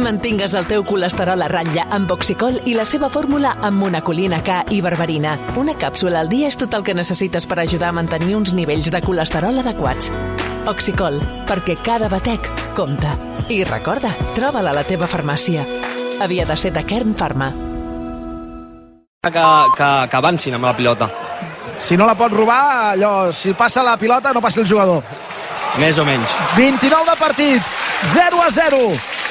Mantingues el teu colesterol a ratlla amb Oxicol i la seva fórmula amb monacolina K i berberina. Una càpsula al dia és tot el que necessites per ajudar a mantenir uns nivells de colesterol adequats. Oxicol, perquè cada batec compta. I recorda, troba-la a la teva farmàcia. Havia de ser de Kern Pharma. Que, que, que avancin amb la pilota. Si no la pot robar, allò, si passa la pilota, no passi el jugador. Més o menys. 29 de partit, 0 a 0.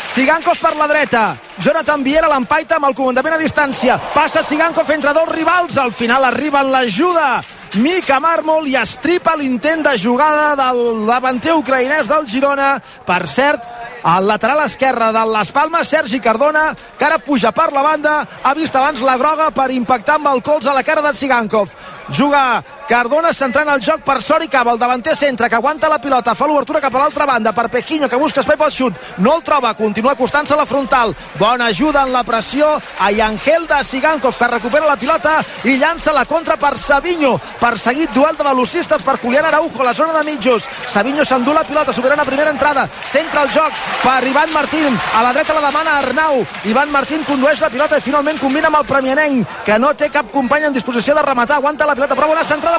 Sigankov per la dreta. Jonathan Viera l'empaita amb el comandament a distància. Passa Sigankov entre dos rivals. Al final arriba en l'ajuda Mika Marmol i estripa l'intent de jugada del davanter ucraïnès del Girona. Per cert, al lateral esquerre de les Palmes, Sergi Cardona, que ara puja per la banda, ha vist abans la groga per impactar amb el colze a la cara de Sigankov. Juga Cardona centrant el joc per Sori Cava, el davanter centre que aguanta la pilota, fa l'obertura cap a l'altra banda per Pequinho que busca espai pel xut, no el troba, continua acostant-se a la frontal, bona ajuda en la pressió a Yangel de Sigankov que recupera la pilota i llança la contra per Savinho, perseguit duel de velocistes per Julián Araujo a la zona de mitjos, Savinho s'endú la pilota, superant a primera entrada, centra el joc per Ivan Martín, a la dreta la demana Arnau, Ivan Martín condueix la pilota i finalment combina amb el premianenc que no té cap company en disposició de rematar, aguanta la pilota, però bona centrada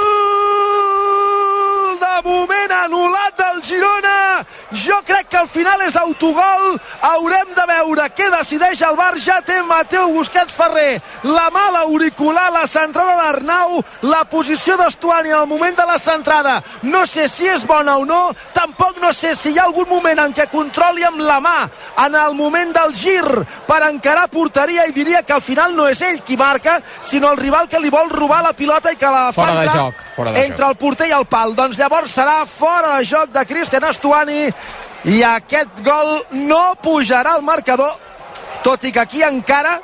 moment anul·lat del Girona. Jo crec que al final és autogol. Haurem de veure què decideix el Bar ja té Mateu Busquets Ferrer. La mala auricular, la centrada d'Arnau la posició d'Estuani en el moment de la centrada, no sé si és bona o no, tampoc no sé si hi ha algun moment en què controli amb la mà en el moment del gir per encarar porteria. I diria que al final no és ell qui marca, sinó el rival que li vol robar la pilota i que la fa entrar joc, entre el porter i el pal. Doncs llavors serà fora de joc de Cristian Estuani i aquest gol no pujarà al marcador tot i que aquí encara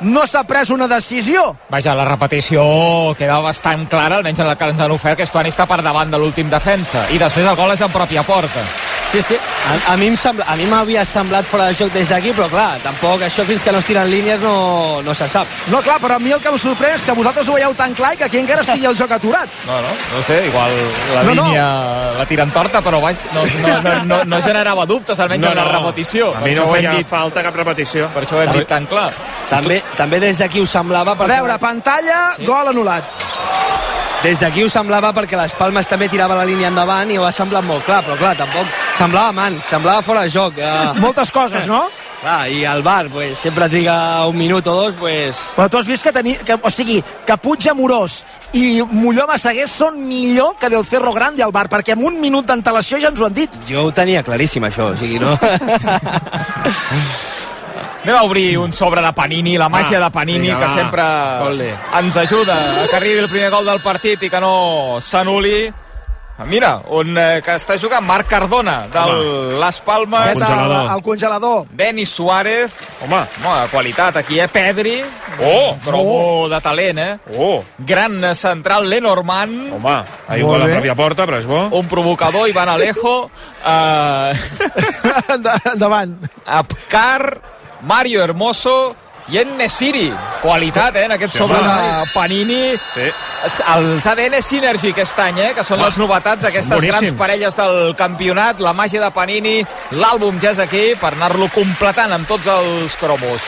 no s'ha pres una decisió Vaja, la repetició queda bastant clara, almenys en la que ens han ofert, que Estuani està per davant de l'últim defensa. I després el gol és en pròpia porta. Sí, sí. A, a mi em sembla, a mi m'havia semblat fora de joc des d'aquí, però clar, tampoc això fins que no es tiren línies no, no se sap. no clar, però a mi el que em sorprèn és que vosaltres ho veieu tan clar i que aquí encara estigui el joc aturat No, no, no sé, igual la No, no. línia la tiren torta, però vaja, no, no, no, no, no generava dubtes, almenys No, en la no. repetició. A mi no hem feia dit, falta cap repetició. per això ho hem dit tan clar. També, també des d'aquí ho semblava... a Perquè, veure, pantalla, sí. gol anul·lat Des d'aquí ho semblava perquè les Palmes també tirava la línia endavant i ho ha semblat molt clar, però clar, tampoc semblava mans, semblava fora de joc. Eh, moltes coses, no? clar, I el bar pues, sempre triga un minut o dos, pues, Però tu has vist que, teni, que o sigui, que Puig Amorós i Molló Massaguer són millor que Del Cerro Grande al bar, perquè amb un minut d'antelació ja ens ho han dit. jo ho tenia claríssim, això. O sigui, no... Anem a obrir un sobre de Panini, la màgia Va, de Panini, vinga, que sempre Ole. ens ajuda a que arribi el primer gol del partit i que no s'anuli. Mira, on eh, que està jugant Marc Cardona, de Las Palmes. El, congelador. el congelador. Denis Suárez, Home, home, de qualitat aquí, eh? Pedri, oh, cromo de talent, eh? oh, Gran central Lenormand, home, ha igual Molt la pròpia porta, però és bo. un provocador, Ivan Alejo, eh, Endavant. Apcar, Mario Hermoso i en Nesiri. Qualitat, eh, en aquest Sí, sobre home. de Panini. Sí. Els ADN Synergy aquest any, eh, que són Home, les novetats d'aquestes són grans parelles del campionat, la màgia de Panini, l'àlbum ja és aquí per anar-lo completant amb tots els cromos.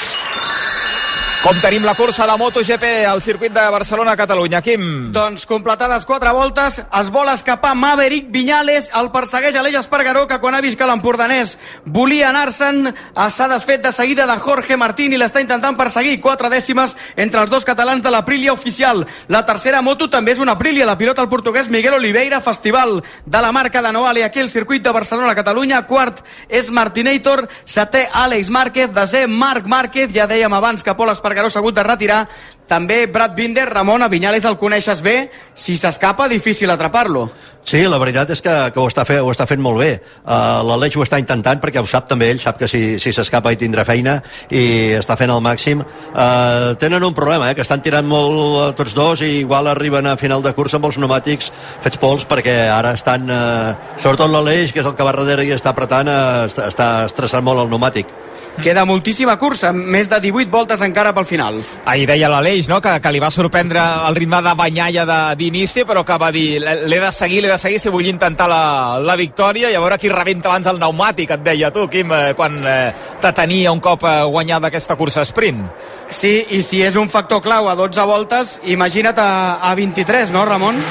Com tenim la cursa de MotoGP al circuit de Barcelona-Catalunya, Quim? Doncs completades quatre voltes, es vol escapar Maverick Viñales, el persegueix Aleix Espargaró, que quan ha vist que l'empordanès volia anar-se'n, eh, s'ha desfet de seguida de Jorge Martín i l'està intentant perseguir quatre dècimes entre els dos catalans de l'Aprilia oficial. La tercera moto també és una Aprilia, la pilota el portuguès Miguel Oliveira, festival de la marca de Noale aquí al circuit de Barcelona-Catalunya. Quart és Martinator, setè Àlex Márquez, desè Marc Márquez, ja dèiem abans que Pol Espargaró s'ha hagut de retirar, també Brad Binder, Ramon, a Viñales el coneixes bé, si s'escapa, difícil atrapar-lo. Sí, la veritat és que, que ho, està fe, ho està fent molt bé. Uh, L'Aleix ho està intentant perquè ho sap també ell, sap que si si s'escapa hi tindrà feina i està fent el màxim. Uh, tenen un problema, eh, que estan tirant molt eh, tots dos i igual arriben a final de cursa amb els pneumàtics fets pols perquè ara estan, uh, sobretot l'Aleix, que és el que va darrere i està apretant, uh, està, està estressant molt el pneumàtic. Queda moltíssima cursa, més de 18 voltes encara pel final. Ahir deia l'Aleix, no?, que, que li va sorprendre el ritme de banyalla d'inici, però que va dir, l'he de seguir, l'he de seguir si vull intentar la, la victòria i a veure qui rebenta abans el pneumàtic, et deia tu, Quim, eh, quan eh, te tenia un cop eh, guanyada aquesta cursa sprint. Sí, i si és un factor clau a 12 voltes, imagina't a, a 23, no, Ramon?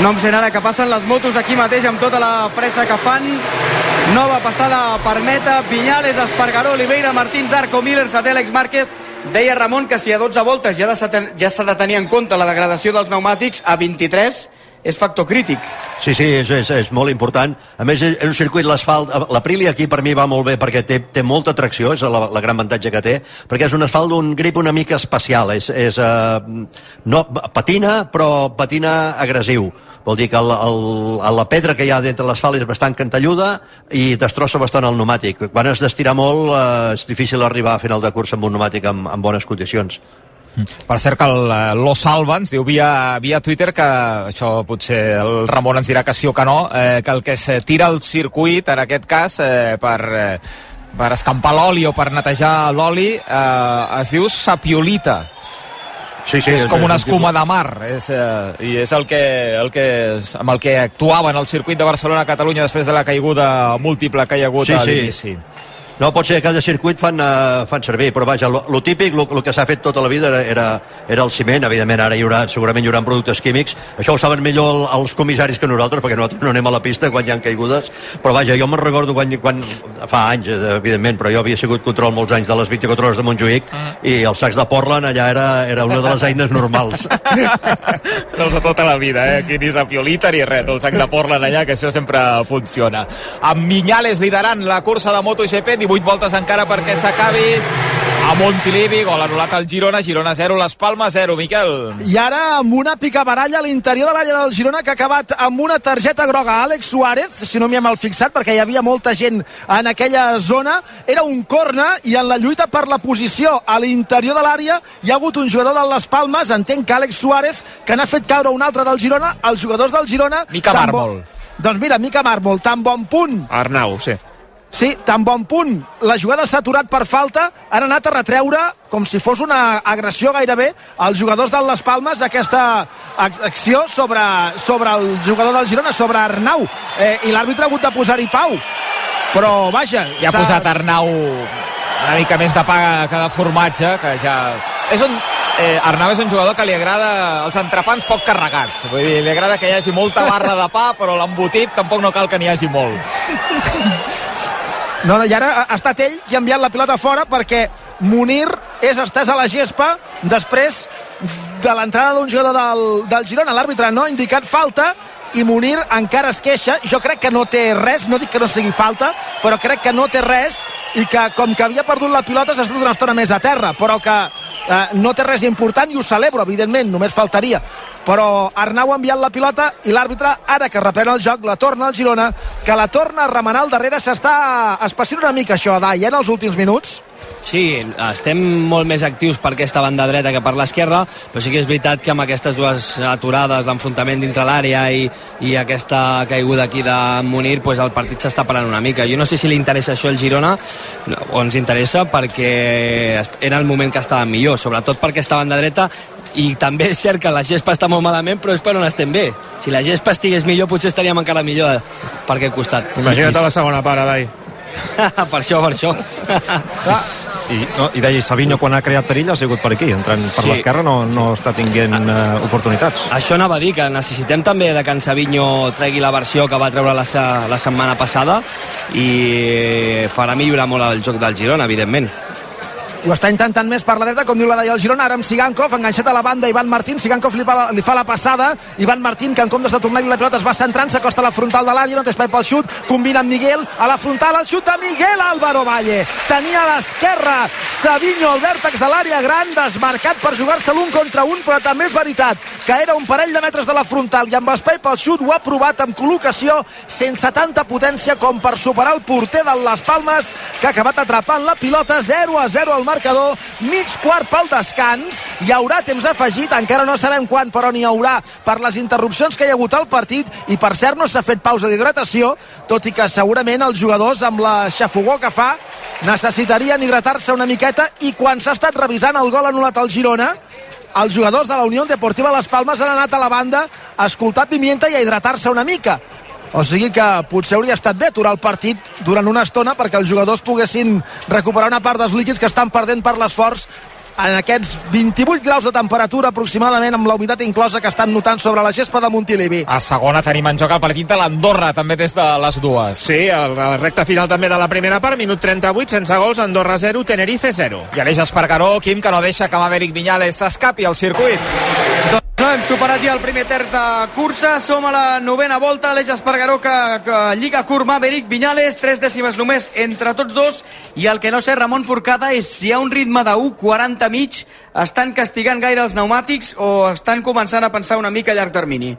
No em sent ara que passen les motos aquí mateix amb tota la fressa que fan. Nova passada per meta, Vinyales, Espargaró, Oliveira, Martín, Zarco, Miller, Satèlex, Márquez. Deia Ramon que si a 12 voltes ja s'ha de, ja de tenir en compte la degradació dels pneumàtics, a 23 és factor crític. Sí, sí, és, és, és molt important. A més, és un circuit l'asfalt... L'Aprilia aquí per mi va molt bé perquè té, té molta tracció, és la, la gran avantatge que té, perquè és un asfalt d'un grip una mica especial. És, és, uh, no, patina, però patina agressiu. Vol dir que el, el, la pedra que hi ha dintre l'asfalt és bastant cantelluda i destrossa bastant el pneumàtic. Quan has d'estirar molt eh, és difícil arribar a final de cursa amb un pneumàtic en, en bones condicions. Per cert que el, eh, Lo Salva ens diu via, via Twitter que, això potser el Ramon ens dirà que sí o que no, eh, que el que es tira al circuit, en aquest cas, eh, per, eh, per escampar l'oli o per netejar l'oli, eh, es diu sapiolita. Sí, sí, és, com una escuma de mar és, eh, i és el que, el que és, amb el que actuava en el circuit de Barcelona a Catalunya després de la caiguda múltiple que hi ha hagut Sí, a sí. No, pot ser que cada circuit fan, uh, fan servir, però vaja, lo, lo típic, lo, lo que s'ha fet tota la vida era, era, era el ciment, evidentment ara hi haurà, segurament hi haurà productes químics, això ho saben millor el, els comissaris que nosaltres, perquè nosaltres no anem a la pista quan hi ha caigudes, però vaja, jo me'n recordo quan, quan, fa anys, eh, evidentment, però jo havia sigut control molts anys de les 24 hores de Montjuïc, i els sacs de Portland allà era, era una de les eines normals. Els de tota la vida, eh? Aquí ni sapiolita ni res, el sac de Portland allà, que això sempre funciona. Amb Minyales liderant la cursa de MotoGP, 18 voltes encara perquè s'acabi a Montilivi, gol anul·lat al Girona, Girona 0, Les Palmes 0, Miquel. I ara amb una picabaralla a l'interior de l'àrea del Girona que ha acabat amb una targeta groga a Àlex Suárez, si no m'hi he mal fixat, perquè hi havia molta gent en aquella zona. Era un corna i en la lluita per la posició a l'interior de l'àrea hi ha hagut un jugador de Les Palmes, entenc que Àlex Suárez, que n'ha fet caure un altre del Girona. Els jugadors del Girona... Mica bo- Màrmol. Doncs mira, Mica Màrmol, tan bon punt Arnau, sí. Sí, tan bon punt. La jugada s'ha aturat per falta, han anat a retreure com si fos una agressió gairebé als jugadors de Les Palmes aquesta ac- acció sobre, sobre el jugador del Girona, sobre Arnau. Eh, I l'àrbitre ha hagut de posar-hi pau. Però, vaja... I ha posat Arnau una mica més de pa que de formatge, que ja... És un... Eh, Arnau és un jugador que li agrada els entrepans poc carregats. Vull dir, li agrada que hi hagi molta barra de pa, però l'embotit tampoc no cal que n'hi hagi molt. No, no, i ara ha estat ell qui ha enviat la pilota fora perquè Munir és estès a la gespa després de l'entrada d'un jugador del, del Girona. L'àrbitre no ha indicat falta i Munir encara es queixa. Jo crec que no té res, no dic que no sigui falta, però crec que no té res i que com que havia perdut la pilota s'ha estat una estona més a terra, però que eh, no té res important i ho celebro, evidentment, només faltaria. Però Arnau ha enviat la pilota i l'àrbitre, ara que reprèn el joc, la torna al Girona, que la torna a remenar al darrere. S'està espaciant una mica això, Dai, eh, en els últims minuts. Sí, estem molt més actius per aquesta banda dreta que per l'esquerra, però sí que és veritat que amb aquestes dues aturades, l'enfrontament dintre l'àrea i, i aquesta caiguda aquí de Munir, pues el partit s'està parant una mica. Jo no sé si li interessa això al Girona o ens interessa perquè era el moment que estava millor, sobretot per aquesta banda dreta i també és cert que la gespa està molt malament, però és per on estem bé. Si la gespa estigués millor, potser estaríem encara millor per aquest costat. Imagina't la segona part, Adai. per això, per això. I, no, i deia, Savinho quan ha creat perill ha sigut per aquí, entrant per Sí. l'esquerra no, no està tinguent uh, oportunitats. Això anava a dir que necessitem també de que en Savinho tregui la versió que va treure la, la setmana passada i farà millorar molt el joc del Girona, evidentment. Ho està intentant més per la dreta, com diu la Daia el Girona, ara amb Sigankov, enganxat a la banda Ivan Martín, Sigankov li fa li fa la passada, Ivan Martín, que en comptes de tornar-li la pilota es va centrant, s'acosta a la frontal de l'àrea, no té espai pel xut, combina amb Miguel, a la frontal, el xut de Miguel Álvaro Valle, tenia a l'esquerra Savinho al vèrtex de l'àrea gran, desmarcat per jugar-se l'un contra un, però també és veritat que era un parell de metres de la frontal i amb espai pel xut ho ha provat amb col·locació sense tanta potència com per superar el porter de les Palmes que ha acabat atrapant la pilota 0 a 0 al marcador, mig quart pel descans, hi haurà temps afegit, encara no sabem quan, però n'hi haurà per les interrupcions que hi ha hagut al partit, i per cert no s'ha fet pausa d'hidratació, tot i que segurament els jugadors amb la xafogó que fa necessitarien hidratar-se una miqueta i quan s'ha estat revisant el gol anul·lat al Girona els jugadors de la Unió Deportiva Les Palmes han anat a la banda a escoltar Pimienta i a hidratar-se una mica o sigui que potser hauria estat bé aturar el partit durant una estona perquè els jugadors poguessin recuperar una part dels líquids que estan perdent per l'esforç en aquests 28 graus de temperatura aproximadament amb la humitat inclosa que estan notant sobre la gespa de Montilivi. A segona tenim en joc el partit de l'Andorra, també des de les dues. Sí, el, la recta final també de la primera part, minut 38, sense gols, Andorra 0, Tenerife 0. I Aleix Espargaró, Quim, que no deixa que Maverick Viñales s'escapi al circuit. No hem superat ja el primer terç de cursa, som a la novena volta, l'Eix Espargaró que, que lliga curt Maverick Viñales, tres dècimes només entre tots dos, i el que no sé, Ramon Forcada, és si hi ha un ritme de 1.40 mig, estan castigant gaire els pneumàtics o estan començant a pensar una mica a llarg termini?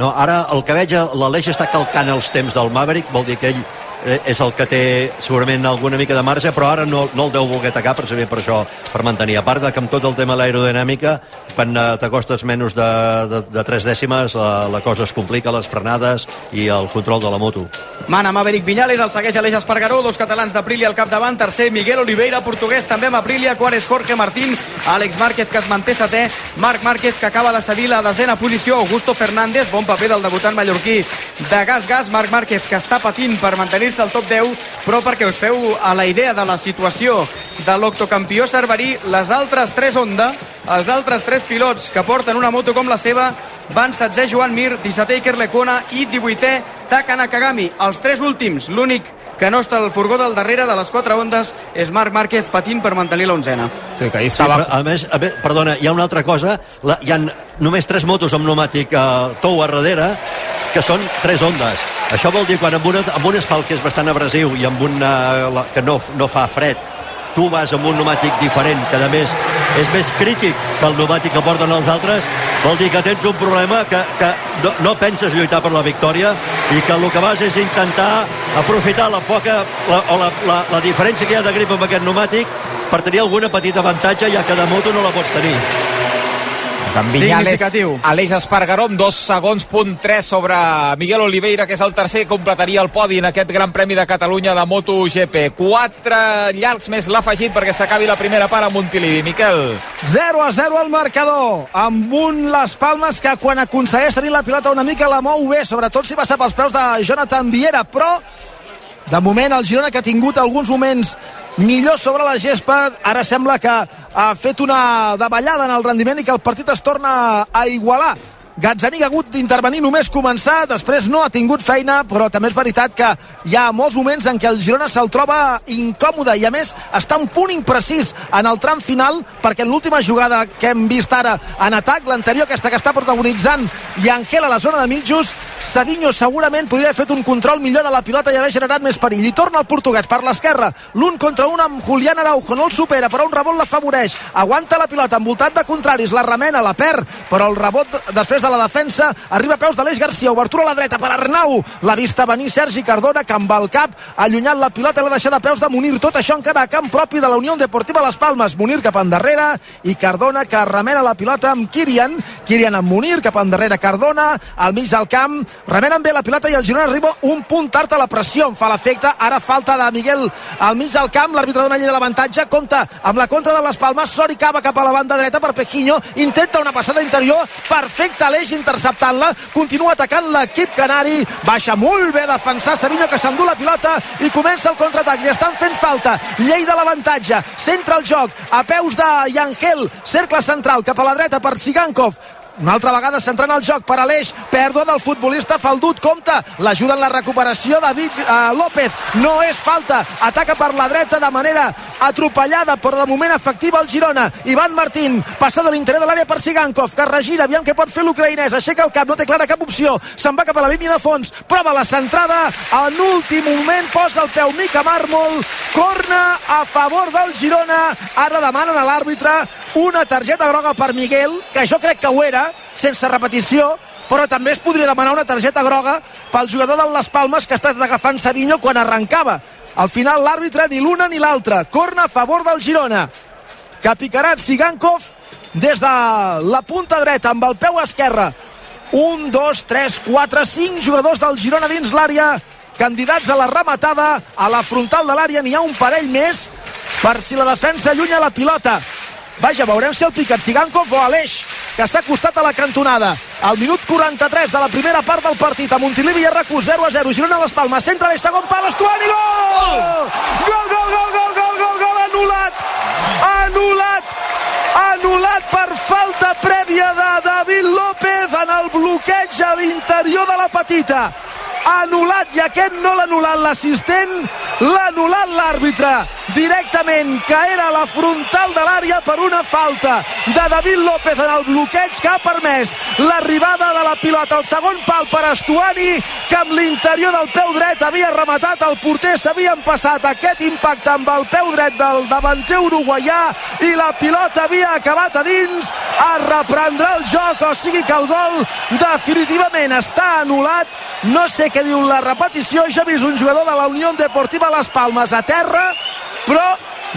No, ara el que veig, l'Aleix està calcant els temps del Maverick, vol dir que ell eh, és el que té segurament alguna mica de marge, però ara no, no el deu voler atacar precisament per això, per mantenir. A part de que amb tot el tema de l'aerodinàmica, quan eh, t'acostes menys de, de, de 3 dècimes, la, la cosa es complica, les frenades i el control de la moto. Mana Maverick Viñales, el segueix Aleix Espargaró, dos catalans d'Aprilia al capdavant, tercer Miguel Oliveira, portuguès també amb Aprilia, quart és Jorge Martín, Àlex Márquez que es manté setè, Marc Márquez que acaba de cedir la desena posició, Augusto Fernández, bon paper del debutant mallorquí de Gas Gas, Marc Márquez que està patint per mantenir-se al top 10, però perquè us feu a la idea de la situació de l'octocampió Cerverí, les altres tres Honda, els altres tres pilots que porten una moto com la seva van 16 Joan Mir, 17è Iker Lecona i 18è Taka Nakagami. Els tres últims, l'únic que no està al furgó del darrere de les quatre ondes és Marc Márquez patint per mantenir l'onzena. Sí, que ahir Sí, estava... però, a més, a més, perdona, hi ha una altra cosa. La, hi ha només tres motos amb pneumàtic eh, tou a darrere que són tres ondes. Això vol dir quan amb, una, amb un asfalt que és bastant abrasiu i amb un que no, no fa fred, tu vas amb un pneumàtic diferent, que a més és més crític que el pneumàtic que porten els altres, vol dir que tens un problema que, que no, no penses lluitar per la victòria i que el que vas és intentar aprofitar la poca la, o la, la, la diferència que hi ha de grip amb aquest pneumàtic per tenir alguna petita avantatge ja que de moto no la pots tenir. En Viñales, Significatiu. Aleix Espargaró amb dos segons punt 3 sobre Miguel Oliveira, que és el tercer, completaria el podi en aquest Gran Premi de Catalunya de MotoGP. Quatre llargs més l'ha afegit perquè s'acabi la primera part a Montilivi. Miquel. 0 a 0 al marcador, amb un Les Palmes que quan aconsegueix tenir la pilota una mica la mou bé, sobretot si passa pels peus de Jonathan Viera, però de moment el Girona que ha tingut alguns moments millor sobre la gespa, ara sembla que ha fet una davallada en el rendiment i que el partit es torna a igualar. Gazzaniga ha hagut d'intervenir només començar, després no ha tingut feina, però també és veritat que hi ha molts moments en què el Girona se'l troba incòmode i a més està un punt imprecís en el tram final perquè en l'última jugada que hem vist ara en atac, l'anterior aquesta que està protagonitzant i Angel a la zona de mitjos Savinho segurament podria haver fet un control millor de la pilota i haver generat més perill. I torna el portuguès per l'esquerra, l'un contra un amb Julián Araujo, no el supera, però un rebot l'afavoreix. Aguanta la pilota envoltat de contraris, la remena, la perd, però el rebot després de la defensa arriba a peus d'Aleix Garcia, obertura a la dreta per Arnau. L'ha vista venir Sergi Cardona, que amb el cap ha allunyat la pilota i l'ha deixat a peus de Munir. Tot això encara a camp propi de la Unió Deportiva Les Palmes. Munir cap endarrere i Cardona que remena la pilota amb Kirian. Kirian amb Munir cap endarrere Cardona, al mig del camp. Remenen bé la pilota i el Girona arriba un punt tard a la pressió. En fa l'efecte. Ara falta de Miguel al mig del camp. L'àrbitre dona llei de l'avantatge. Compta amb la contra de les Palmes. Sori cava cap a la banda dreta per Pejiño. Intenta una passada interior. Perfecte l'eix interceptant-la. Continua atacant l'equip canari. Baixa molt bé defensar Savinho que s'endú la pilota i comença el contraatac. Li estan fent falta. Llei de l'avantatge. Centra el joc a peus de Yangel. Cercle central cap a la dreta per Sigankov. Una altra vegada centrant el joc per Aleix, pèrdua del futbolista Faldut, compta, l'ajuda en la recuperació David eh, López, no és falta, ataca per la dreta de manera atropellada, però de moment efectiva el Girona, Ivan Martín, passa de l'interior de l'àrea per Sigankov, que regira, aviam què pot fer l'ucraïnès, aixeca el cap, no té clara cap opció, se'n va cap a la línia de fons, prova la centrada, en últim moment posa el peu Mica Mármol, corna a favor del Girona, ara demanen a l'àrbitre una targeta groga per Miguel, que jo crec que ho era, sense repetició, però també es podria demanar una targeta groga pel jugador de les Palmes que ha estat agafant Savinho quan arrencava. Al final l'àrbitre ni l'una ni l'altra. Corna a favor del Girona. que picarà Sigankov des de la punta dreta amb el peu esquerre. Un, dos, tres, quatre, cinc jugadors del Girona dins l'àrea candidats a la rematada a la frontal de l'àrea n'hi ha un parell més per si la defensa allunya la pilota Vaja, veurem si el picat Sigankov o Aleix, que s'ha acostat a la cantonada. Al minut 43 de la primera part del partit, a Montilivi i RQ 0 a 0. Girona a les Palmes, centre de segon pal, Estuani, gol! Gol, gol, gol, gol, gol, gol, gol, anul·lat! Anul·lat! Anul·lat per falta prèvia de David López en el bloqueig a l'interior de la petita anul·lat i aquest no l'ha anul·lat l'assistent, l'ha anul·lat l'àrbitre. Directament, que era la frontal de l'àrea per una falta de David López en el bloqueig que ha permès l'arribada de la pilota. Al segon pal per Estuani, que amb l'interior del peu dret havia rematat, el porter s'havia passat aquest impacte amb el peu dret del davanter uruguaià i la pilota havia acabat a dins, es reprendrà el joc, o sigui que el gol definitivament està anul·lat, no sé què diu la repetició, ja he vist un jugador de la Unió Deportiva Las Palmes a terra, però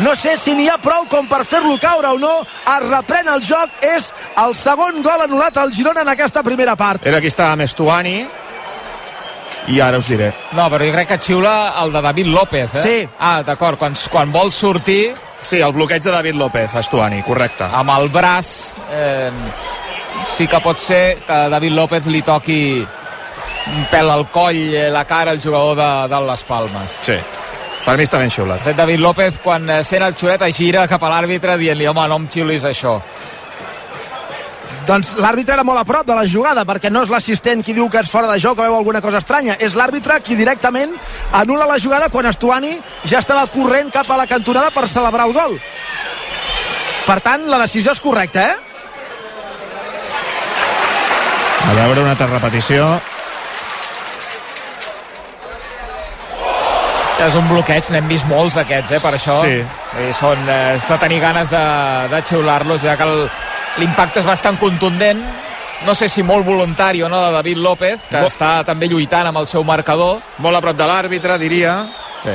no sé si n'hi ha prou com per fer-lo caure o no. Es reprèn el joc, és el segon gol anul·lat al Girona en aquesta primera part. Era aquí estava Mestuani i ara us diré. No, però jo crec que xiula el de David López, eh? Sí. Ah, d'acord, quan, quan vol sortir Sí, el bloqueig de David López, Estuani, correcte. amb el braç eh, sí que pot ser que David López li toqui un pèl al coll, eh, la cara al jugador de, de les Palmes. Sí. Per mi està ben xiulat. De fet, David López, quan eh, sent el xulet, es gira cap a l'àrbitre dient-li, home, no em xiulis això. Doncs l'àrbitre era molt a prop de la jugada, perquè no és l'assistent qui diu que és fora de joc o veu alguna cosa estranya. És l'àrbitre qui directament anula la jugada quan Estuani ja estava corrent cap a la cantonada per celebrar el gol. Per tant, la decisió és correcta, eh? A veure una altra repetició. És un bloqueig, n'hem vist molts aquests, eh, per això. Sí. I són, eh, s'ha de tenir ganes de, de xiular-los, ja que el- l'impacte és bastant contundent, no sé si molt voluntari o no, de David López, que Mo- està també lluitant amb el seu marcador. Molt a prop de l'àrbitre, diria. Sí.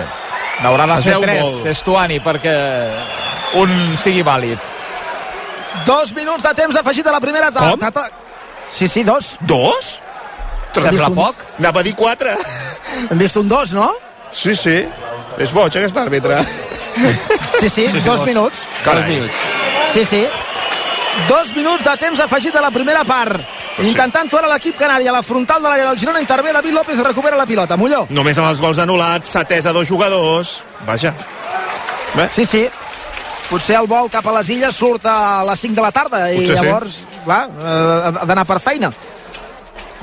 N'haurà de fer tres, molt. Estuani, perquè un sigui vàlid. Dos minuts de temps afegit a la primera Com? etapa. Sí, sí, dos. Dos? Sembla un- poc? Anava a dir quatre. Hem vist un dos, no? Sí, sí. És boig, aquest àrbitre. Sí, sí, sí, sí dos, dos. minuts. Dos Carai. minuts. Sí, sí. Dos minuts de temps afegit a la primera part. sí. Intentant fora l'equip canari a la frontal de l'àrea del Girona, intervé David López i recupera la pilota. Molló. Només amb els gols anul·lats, setès a dos jugadors. Vaja. Bé, Sí, sí. Potser el vol cap a les illes surt a les 5 de la tarda i Potser sí. llavors, clar, eh, ha d'anar per feina.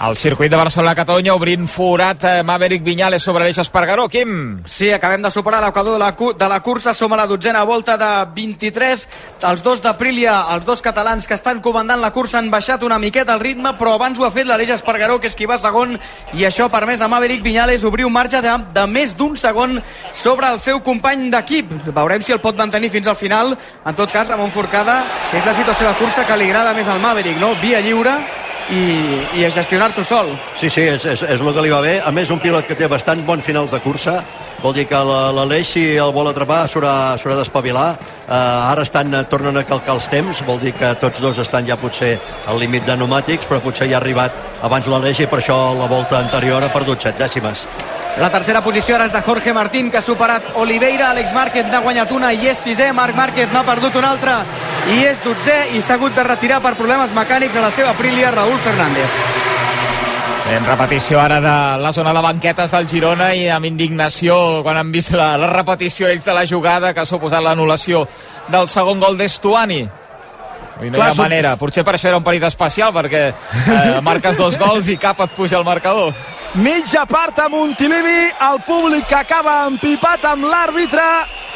El circuit de Barcelona-Catalunya obrint forat eh, Maverick Viñales sobre l'Eix Espargaró. Quim? Sí, acabem de superar l'equador de, la, de la cursa, som a la dotzena volta de 23. Els dos d'Aprilia, els dos catalans que estan comandant la cursa han baixat una miqueta el ritme, però abans ho ha fet l'Aleix Espargaró, que és qui va segon, i això ha permès a Maverick Viñales obrir un marge de, de més d'un segon sobre el seu company d'equip. Veurem si el pot mantenir fins al final. En tot cas, Ramon Forcada, és la situació de cursa que li agrada més al Maverick, no? Via lliure i, i gestionar-s'ho sol. Sí, sí, és, és, és el que li va bé. A més, un pilot que té bastant bon finals de cursa, vol dir que la- l'Aleix, si el vol atrapar, s'haurà d'espavilar. Uh, ara estan, eh, tornen a calcar els temps, vol dir que tots dos estan ja potser al límit de pneumàtics, però potser ja ha arribat abans l'Aleix i per això la volta anterior ha perdut set dècimes. La tercera posició ara és de Jorge Martín, que ha superat Oliveira. Alex Márquez n'ha guanyat una i és sisè. Marc Márquez n'ha perdut una altra i és dotzè i s'ha hagut de retirar per problemes mecànics a la seva Aprilia, Raúl Fernández. En repetició ara de la zona de banquetes del Girona i amb indignació quan han vist la, la repetició ells de la jugada que ha suposat l'anul·lació del segon gol d'Estuani. I no Clar, hi ha manera. Potser per això era un parit especial, perquè eh, marques dos gols i cap et puja al marcador. Mitja part a Montilivi, el públic que acaba empipat amb l'àrbitre,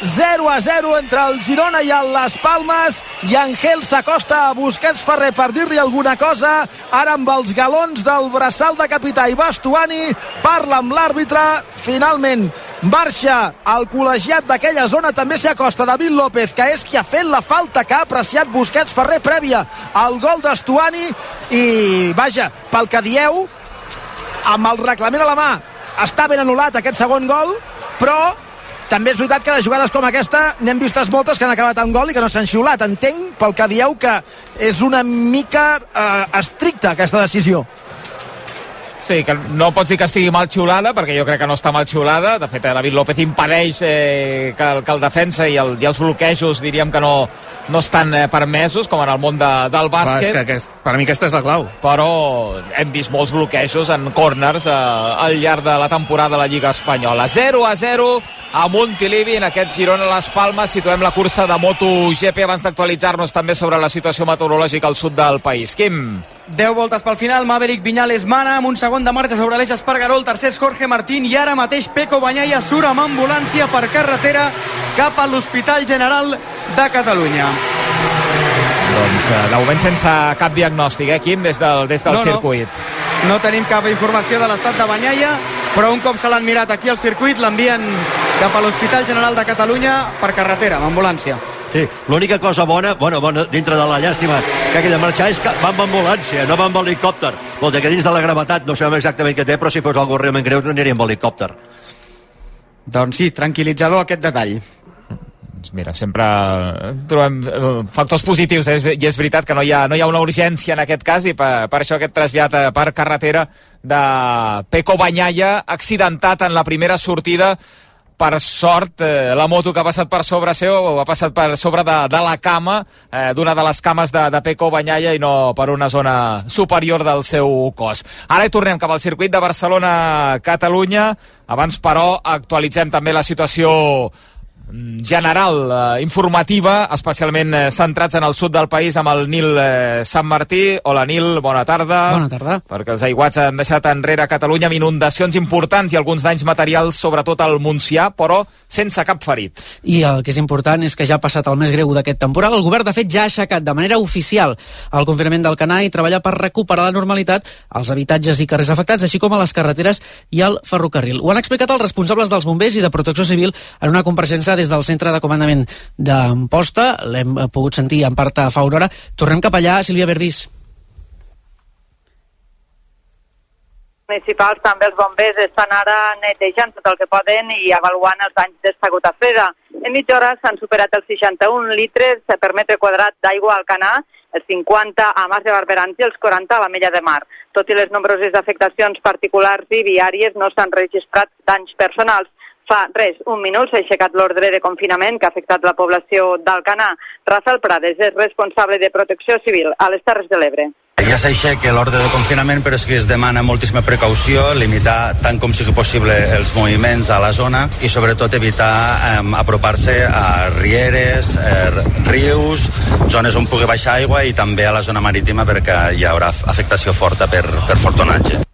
0 a 0 entre el Girona i el Las Palmes, i Angel s'acosta a Busquets Ferrer per dir-li alguna cosa, ara amb els galons del braçal de capità i Bastuani, parla amb l'àrbitre, finalment marxa el col·legiat d'aquella zona, també s'hi acosta David López, que és qui ha fet la falta que ha apreciat Busquets Ferrer prèvia al gol d'Estuani, i vaja, pel que dieu, amb el reglament a la mà està ben anul·lat aquest segon gol però també és veritat que de jugades com aquesta n'hem vistes moltes que han acabat en gol i que no s'han xiulat. Entenc pel que dieu que és una mica eh, estricta aquesta decisió. Sí, que no pots dir que estigui mal xiulada, perquè jo crec que no està mal xiulada. De fet, David López impedeix eh, que, que el defensa i, el, i els bloquejos, diríem que no, no estan eh, permesos, com en el món de, del bàsquet. Clar, és que, que, per mi aquesta és la clau. Però hem vist molts bloquejos en corners eh, al llarg de la temporada de la Lliga Espanyola. 0 a 0 a Montilivi, en aquest Girona Les Palmes. Situem la cursa de MotoGP abans d'actualitzar-nos també sobre la situació meteorològica al sud del país. Quim? 10 voltes pel final, Maverick Viñales mana amb un segon de marxa sobre l'eix Espargaró, el tercer és Jorge Martín i ara mateix Peco Banyaia surt amb ambulància per carretera cap a l'Hospital General de Catalunya. Doncs eh, de moment sense cap diagnòstic, eh, Quim, des del, des del No, no. circuit. No tenim cap informació de l'estat de Banyaia, però un cop se l'han mirat aquí al circuit l'envien cap a l'Hospital General de Catalunya per carretera, amb ambulància. Sí, l'única cosa bona, bueno, bona, dintre de la llàstima que aquella marxa és que va amb ambulància, no va amb helicòpter. Vol dir que dins de la gravetat no sabem exactament què té, però si fos algú realment greu no aniria amb helicòpter. Doncs sí, tranquil·litzador aquest detall. Doncs mira, sempre eh, trobem eh, factors positius eh? i és veritat que no hi ha, no hi ha una urgència en aquest cas i per, per això aquest trasllat per carretera de Peco Banyaia accidentat en la primera sortida per sort, eh, la moto que ha passat per sobre seu ha passat per sobre de, de la cama, eh, d'una de les cames de, de Peco Banyaia i no per una zona superior del seu cos. Ara hi tornem cap al circuit de Barcelona-Catalunya. Abans, però, actualitzem també la situació general, eh, informativa, especialment eh, centrats en el sud del país amb el Nil eh, Sant Martí. Hola Nil, bona tarda. Bona tarda. Perquè els aiguats han deixat enrere Catalunya amb inundacions importants i alguns danys materials, sobretot al Montsià, però sense cap ferit. I el que és important és que ja ha passat el més greu d'aquest temporal. El govern, de fet, ja ha aixecat de manera oficial el confinament del Canà i treballa per recuperar la normalitat als habitatges i carrers afectats, així com a les carreteres i al ferrocarril. Ho han explicat els responsables dels bombers i de protecció civil en una compareixença des del centre de comandament d'Amposta. L'hem eh, pogut sentir en part a fa una hora. Tornem cap allà, Sílvia Berbís. municipals, també els bombers estan ara netejant tot el que poden i avaluant els danys d'esta gota freda. En mitja hora s'han superat els 61 litres per metre quadrat d'aigua al canà, els 50 a Mas de Barberans i els 40 a la Mella de Mar. Tot i les nombroses afectacions particulars i viàries, no s'han registrat danys personals. Fa res, un minut s'ha aixecat l'ordre de confinament que ha afectat la població d'Alcanar. Rafael Prades és responsable de protecció civil a les Terres de l'Ebre. Ja s'aixeca l'ordre de confinament, però és que es demana moltíssima precaució, limitar tant com sigui possible els moviments a la zona i sobretot evitar eh, apropar-se a rieres, eh, rius, zones on pugui baixar aigua i també a la zona marítima perquè hi haurà afectació forta per, per fortonatge.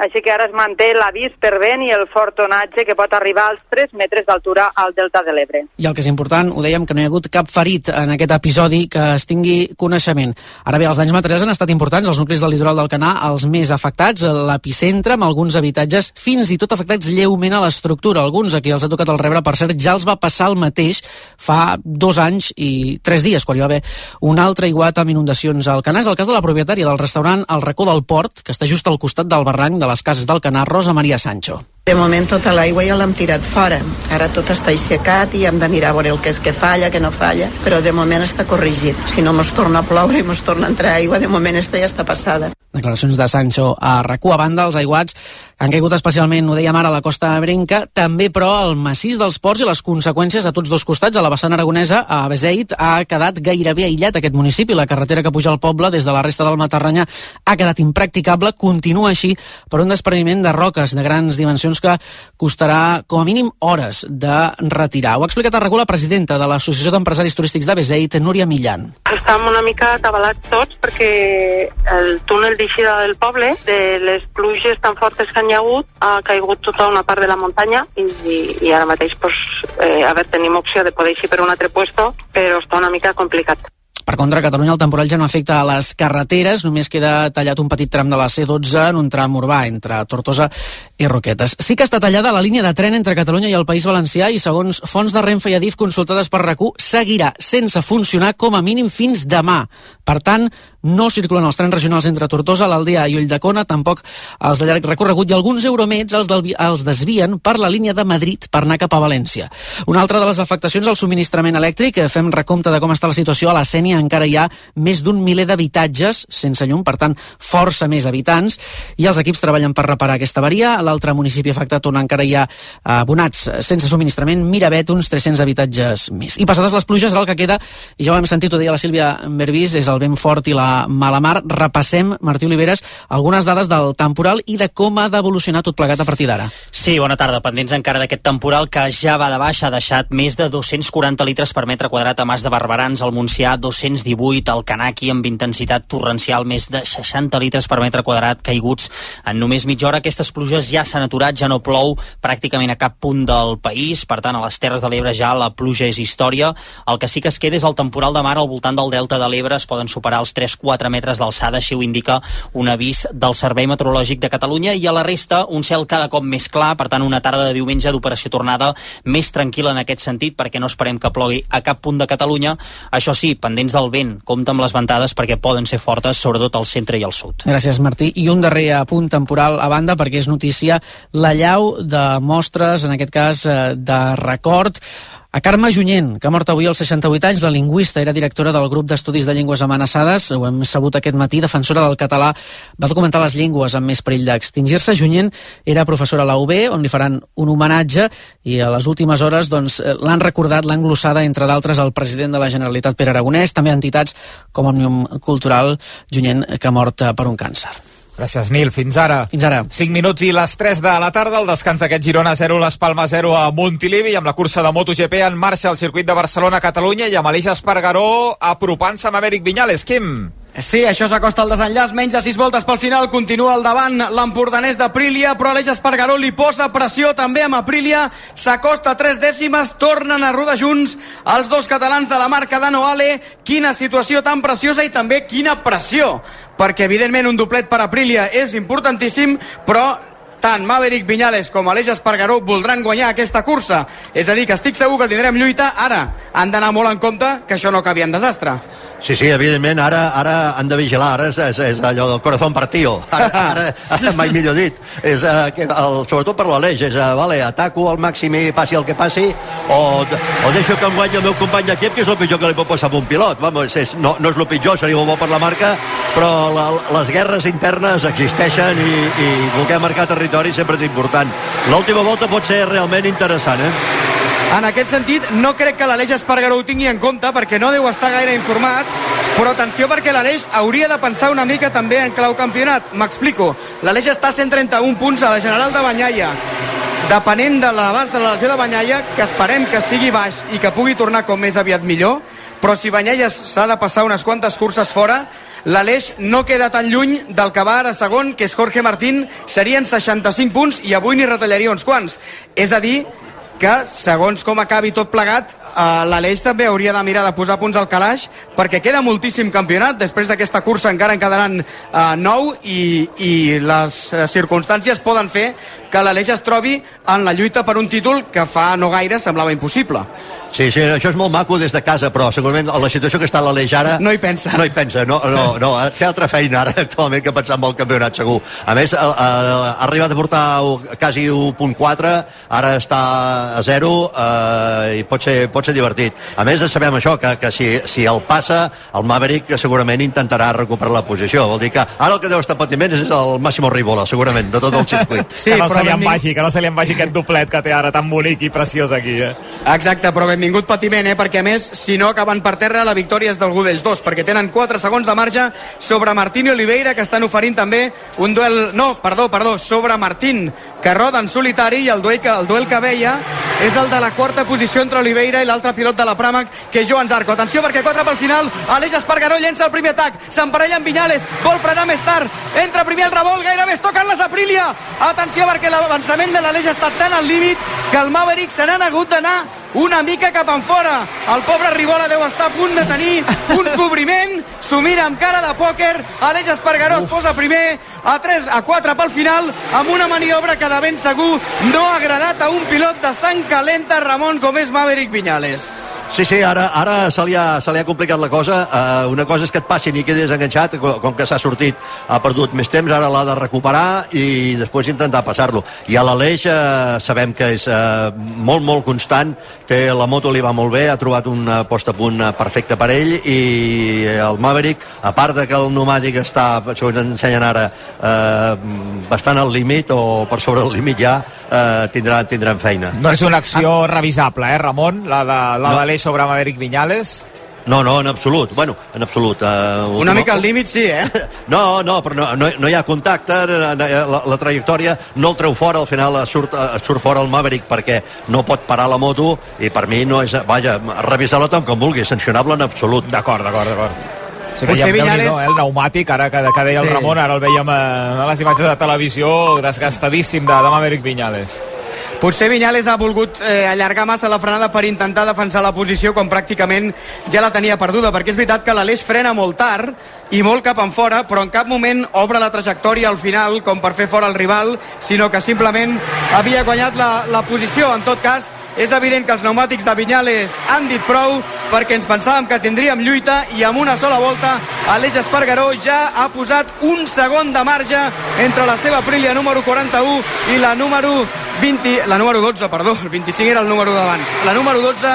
Així que ara es manté l'avís per vent i el fort onatge que pot arribar als 3 metres d'altura al delta de l'Ebre. I el que és important, ho dèiem, que no hi ha hagut cap ferit en aquest episodi que es tingui coneixement. Ara bé, els danys materials han estat importants, els nuclis del litoral del Canà, els més afectats, l'epicentre, amb alguns habitatges, fins i tot afectats lleument a l'estructura. Alguns, a qui els ha tocat el rebre, per cert, ja els va passar el mateix fa dos anys i tres dies, quan hi va haver un altre iguat amb inundacions al Canà. És el cas de la propietària del restaurant El Racó del Port, que està just al costat del barranc de les cases del Canà, Rosa Maria Sancho. De moment tota l'aigua ja l'hem tirat fora. Ara tot està aixecat i hem de mirar a veure el que és que falla, que no falla, però de moment està corregit. Si no mos torna a ploure i mos torna a entrar aigua, de moment esta ja està passada. Declaracions de Sancho a rac A banda, els aiguats han caigut especialment, ho dèiem ara, a la costa brenca, també, però, el massís dels ports i les conseqüències a tots dos costats, a la vessant aragonesa, a Beseit, ha quedat gairebé aïllat aquest municipi. La carretera que puja al poble des de la resta del Matarranya ha quedat impracticable, continua així per un despreniment de roques de grans dimensions que costarà com a mínim hores de retirar. Ho ha explicat a la presidenta de l'Associació d'Empresaris Turístics de Beseit, Núria Millan. Estàvem una mica atabalats tots perquè el túnel d'eixida del poble, de les pluges tan fortes que hi ha hagut, ha caigut tota una part de la muntanya i, i, i ara mateix pues, eh, a veure, tenim opció de poder eixir per un altre puesto, però està una mica complicat. Per contra, a Catalunya el temporal ja no afecta a les carreteres, només queda tallat un petit tram de la C12 en un tram urbà entre Tortosa i Roquetes. Sí que està tallada la línia de tren entre Catalunya i el País Valencià i, segons fonts de Renfe i Adif consultades per rac seguirà sense funcionar com a mínim fins demà. Per tant, no circulen els trens regionals entre Tortosa, l'Aldea i Ulldecona, tampoc els de llarg recorregut i alguns euromets els, del, els desvien per la línia de Madrid per anar cap a València. Una altra de les afectacions al subministrament elèctric, fem recompte de com està la situació a la Sènia, encara hi ha més d'un miler d'habitatges sense llum, per tant, força més habitants, i els equips treballen per reparar aquesta avaria. L'altre municipi afectat on encara hi ha abonats sense subministrament, Miravet, uns 300 habitatges més. I passades les pluges, el que queda, i ja ho hem sentit, ho deia la Sílvia Berbís, és el vent fort i la mala mar. Repassem, Martí Oliveres, algunes dades del temporal i de com ha d'evolucionar tot plegat a partir d'ara. Sí, bona tarda. Pendents encara d'aquest temporal que ja va de baix, ha deixat més de 240 litres per metre quadrat a Mas de Barberans, al Montsià 218, al Canaki amb intensitat torrencial més de 60 litres per metre quadrat caiguts en només mitja hora. Aquestes pluges ja s'han aturat, ja no plou pràcticament a cap punt del país, per tant a les Terres de l'Ebre ja la pluja és història. El que sí que es queda és el temporal de mar al voltant del delta de l'Ebre, es poden superar els 3-4 metres d'alçada, així ho indica un avís del Servei Meteorològic de Catalunya i a la resta un cel cada cop més clar, per tant una tarda de diumenge d'operació tornada més tranquil·la en aquest sentit perquè no esperem que plogui a cap punt de Catalunya. Això sí, pendents del vent, compta amb les ventades perquè poden ser fortes, sobretot al centre i al sud. Gràcies, Martí. I un darrer apunt temporal a banda perquè és notícia la llau de mostres, en aquest cas eh, de record a Carme Junyent, que ha mort avui als 68 anys, la lingüista, era directora del grup d'estudis de llengües amenaçades, ho hem sabut aquest matí, defensora del català, va documentar les llengües amb més perill d'extingir-se. Junyent era professora a la UB, on li faran un homenatge, i a les últimes hores doncs, l'han recordat, l'han glossada, entre d'altres, el president de la Generalitat, Pere Aragonès, també entitats com Òmnium Cultural, Junyent, que ha mort per un càncer. Gràcies, Nil. Fins ara. Fins ara. 5 minuts i les 3 de la tarda, el descans d'aquest Girona 0, les Palmes 0 a Montilivi, amb la cursa de MotoGP en marxa al circuit de Barcelona-Catalunya i amb Aleix Espargaró apropant-se amb Amèric Viñales. Quim? Sí, això s'acosta al desenllaç, menys de 6 voltes pel final, continua al davant l'empordanès d'Aprilia, però Aleix Espargaró li posa pressió també amb Aprilia, s'acosta a 3 dècimes, tornen a rodar junts els dos catalans de la marca Danoale, quina situació tan preciosa i també quina pressió, perquè evidentment un doblet per Aprilia és importantíssim, però tant Maverick Viñales com Aleix Espargaró voldran guanyar aquesta cursa. És a dir, que estic segur que tindrem lluita. Ara han d'anar molt en compte que això no acabi en desastre. Sí, sí, evidentment, ara, ara han de vigilar, ara és, és, és allò del corazón partido, ara, ara, ara mai millor dit, és, uh, que el, sobretot per l'Aleix, és, uh, vale, ataco al màxim i passi el que passi, o, o deixo que em guanyi el meu company d'equip, que és el pitjor que li pot passar a un pilot, Vamos, és, no, no és el pitjor, seria bo per la marca, però la, les guerres internes existeixen i, i voler marcar territori sempre és important. L'última volta pot ser realment interessant, eh? En aquest sentit, no crec que l'Aleix Espargaró ho tingui en compte perquè no deu estar gaire informat, però atenció perquè l'Aleix hauria de pensar una mica també en clau campionat. M'explico. L'Aleix està a 131 punts a la General de Banyaia. Depenent de l'abast de la lesió de Banyaia, que esperem que sigui baix i que pugui tornar com més aviat millor, però si Banyaia s'ha de passar unes quantes curses fora, l'Aleix no queda tan lluny del que va ara segon, que és Jorge Martín, serien 65 punts i avui n'hi retallaria uns quants. És a dir, que segons com acabi tot plegat eh, l'Aleix també hauria de mirar de posar punts al calaix perquè queda moltíssim campionat. Després d'aquesta cursa encara en quedaran eh, nou i, i les eh, circumstàncies poden fer que l'Aleix es trobi en la lluita per un títol que fa no gaire semblava impossible Sí, sí, això és molt maco des de casa, però segurament la situació que està l'Aleix ara... No hi pensa. No hi pensa, no, no, no, té altra feina ara actualment que pensar en el campionat, segur. A més, ha, ha arribat a portar quasi 1.4, ara està a 0 eh, i pot ser, pot ser divertit. A més, sabem això, que, que si, si el passa, el Maverick segurament intentarà recuperar la posició. Vol dir que ara el que deu estar patiment és el Máximo Ribola, segurament, de tot el circuit. sí, no se li en vagi, que no se li en vagi aquest doblet que té ara tan bonic i preciós aquí, eh? Exacte, però benvingut patiment, eh? perquè a més, si no acaben per terra, la victòria és del d'ells dos, perquè tenen 4 segons de marge sobre Martín i Oliveira, que estan oferint també un duel... No, perdó, perdó, sobre Martín, que roda en solitari, i el duel que, el duel que veia és el de la quarta posició entre Oliveira i l'altre pilot de la Pramac, que és Joan Zarco. Atenció, perquè 4 pel final, Aleix Espargaró llença el primer atac, s'emparella amb Vinyales, vol frenar més tard, entra primer el revolt, gairebé es toquen les Aprilia. Atenció, perquè l'avançament de l'Aleix està tan al límit que el Maverick se n'han hagut d'anar una mica cap en fora. El pobre Ribola deu estar a punt de tenir un cobriment, s'ho mira amb cara de pòquer, Aleix Espargaró es posa primer, a 3 a 4 pel final, amb una maniobra que de ben segur no ha agradat a un pilot de sang calenta, Ramon, és Maverick Viñales. Sí, sí, ara, ara se, li ha, se li ha complicat la cosa. Uh, una cosa és que et passin i quedis enganxat, com, que s'ha sortit, ha perdut més temps, ara l'ha de recuperar i després intentar passar-lo. I a l'Aleix uh, sabem que és uh, molt, molt constant, que la moto li va molt bé, ha trobat un uh, post a punt perfecte per ell i el Maverick, a part de que el pneumàtic està, això ens ensenyen ara, uh, bastant al límit o per sobre el límit ja, uh, tindran, tindran feina. No és una acció revisable, eh, Ramon? La de la No. d'Aleix sobre Maverick Viñales? No, no, en absolut. Bueno, en absolut. Uh, Una mica al límit, sí, eh? No, no, però no, no, no hi ha contacte, la, la, la trajectòria no el treu fora, al final surt, eh, surt fora el Maverick perquè no pot parar la moto i per mi no és... Vaja, revisar-la tant com vulgui, sancionable en absolut. D'acord, d'acord, d'acord. Sí, Potser veiem, Viñales- eh, el pneumàtic, ara que, que deia el Sí. Ramon, ara el veiem a, a les imatges de televisió, desgastadíssim de, de Maverick Viñales. Potser Viñales ha volgut eh, allargar massa la frenada per intentar defensar la posició quan pràcticament ja la tenia perduda, perquè és veritat que l'Aleix frena molt tard i molt cap en fora, però en cap moment obre la trajectòria al final com per fer fora el rival, sinó que simplement havia guanyat la, la posició. En tot cas, és evident que els pneumàtics de Viñales han dit prou perquè ens pensàvem que tindríem lluita i amb una sola volta Aleix Espargaró ja ha posat un segon de marge entre la seva Aprilia número 41 i la número 20, la número 12, perdó, el 25 era el número d'abans. La número 12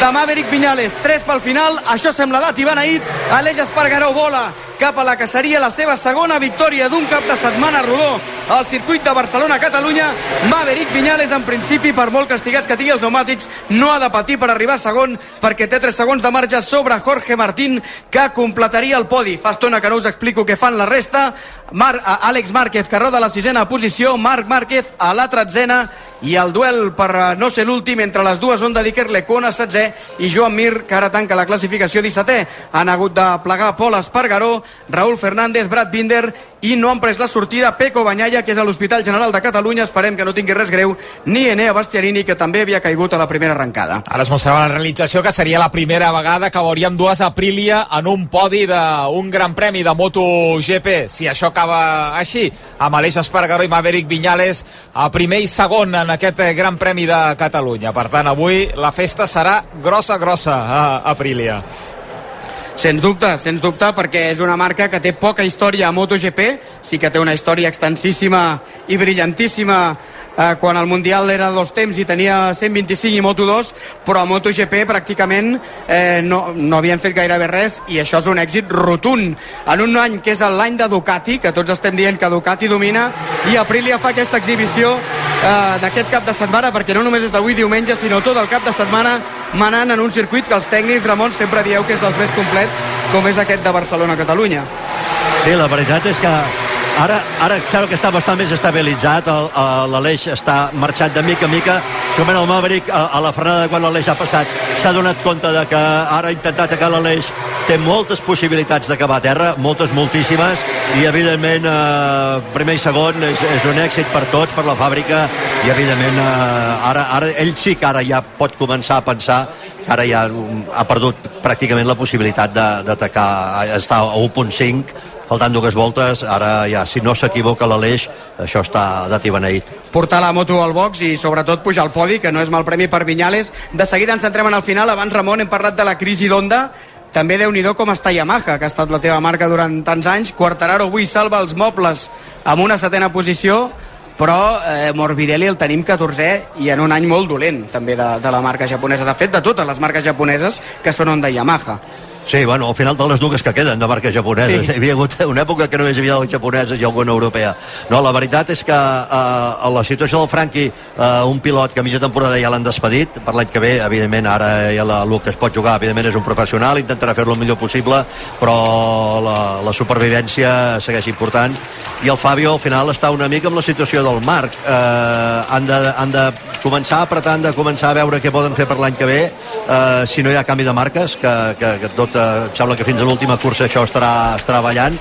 de Maverick Viñales. 3 pel final, això sembla dat i beneït. Aleix Espargaró vola cap a la que seria la seva segona victòria d'un cap de setmana rodó al circuit de Barcelona-Catalunya. Maverick Viñales, en principi, per molt castigats que tingui els pneumàtics, no ha de patir per arribar segon perquè té 3 segons de marge sobre Jorge Martín, que completaria el podi. Fa estona que no us explico què fan la resta. Mar a Àlex Márquez, que roda la sisena posició, Marc Márquez a la tretzena, i el duel per eh, no ser l'últim entre les dues on dedicar Lecona 16 i Joan Mir, que ara tanca la classificació 17è. Han hagut de plegar Pol Espargaró, Raúl Fernández, Brad Binder i no han pres la sortida Peco Banyalla, que és a l'Hospital General de Catalunya. Esperem que no tingui res greu, ni Enea Bastianini, que també havia caigut a la primera arrencada. Ara es mostrava la realització que seria la primera vegada que veuríem dues Aprilia en un podi d'un gran premi de MotoGP. Si això acaba així, amb Aleix Espargaró i Maverick Viñales a primer i segon en aquest gran premi de Catalunya. Per tant, avui la festa serà grossa, grossa a Aprilia. Sens dubte, sens dubte, perquè és una marca que té poca història a MotoGP, sí que té una història extensíssima i brillantíssima eh, quan el Mundial era dos temps i tenia 125 i Moto2, però a MotoGP pràcticament eh, no, no havien fet gairebé res i això és un èxit rotund. En un any que és l'any de Ducati, que tots estem dient que Ducati domina, i Aprilia fa aquesta exhibició eh, d'aquest cap de setmana, perquè no només és d'avui diumenge, sinó tot el cap de setmana manant en un circuit que els tècnics, Ramon, sempre dieu que és dels més complets, com és aquest de Barcelona-Catalunya. Sí, la veritat és que ara, ara sembla que està bastant més estabilitzat, l'Aleix està marxant de mica en mica, segurament el Maverick a, a la frenada quan l'Aleix ha passat s'ha donat compte de que ara ha intentat atacar l'Aleix, té moltes possibilitats d'acabar a terra, moltes, moltíssimes, i evidentment eh, primer i segon és, és un èxit per tots, per la fàbrica, i evidentment eh, ara, ara ell sí que ara ja pot començar a pensar ara ja um, ha perdut pràcticament la possibilitat d'atacar, està a 1.5 faltant dues voltes, ara ja, si no s'equivoca l'Aleix, això està dat i portar la moto al box i sobretot pujar al podi, que no és mal premi per Vinyales. De seguida ens centrem en el final. Abans, Ramon, hem parlat de la crisi d'Honda. També déu nhi com està Yamaha, que ha estat la teva marca durant tants anys. Quartararo avui salva els mobles amb una setena posició, però eh, Morbidelli el tenim 14è i en un any molt dolent també de, de la marca japonesa. De fet, de totes les marques japoneses que són Honda i Yamaha. Sí, bueno, al final de les dues que queden de marques japoneses. Sí. Hi havia hagut una època que només hi havia japoneses i alguna europea. No, la veritat és que eh, a la situació del Franqui, eh, un pilot que a mitja temporada ja l'han despedit, per l'any que ve, evidentment, ara ja la, el que es pot jugar, evidentment, és un professional, intentarà fer-lo el millor possible, però la, la supervivència segueix important. I el Fabio, al final, està una mica amb la situació del Marc. Eh, han, de, han de començar a apretar, han de començar a veure què poden fer per l'any que ve, eh, si no hi ha canvi de marques, que, que, que tot, eh, em sembla que fins a l'última cursa això estarà, estarà ballant,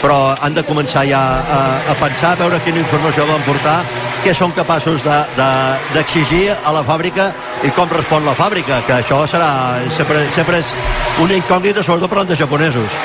però han de començar ja a, a pensar, a veure quina informació van portar, què són capaços d'exigir de, d'exigir a la fàbrica i com respon la fàbrica, que això serà sempre, sempre és una incògnita, sobretot parlant de japonesos.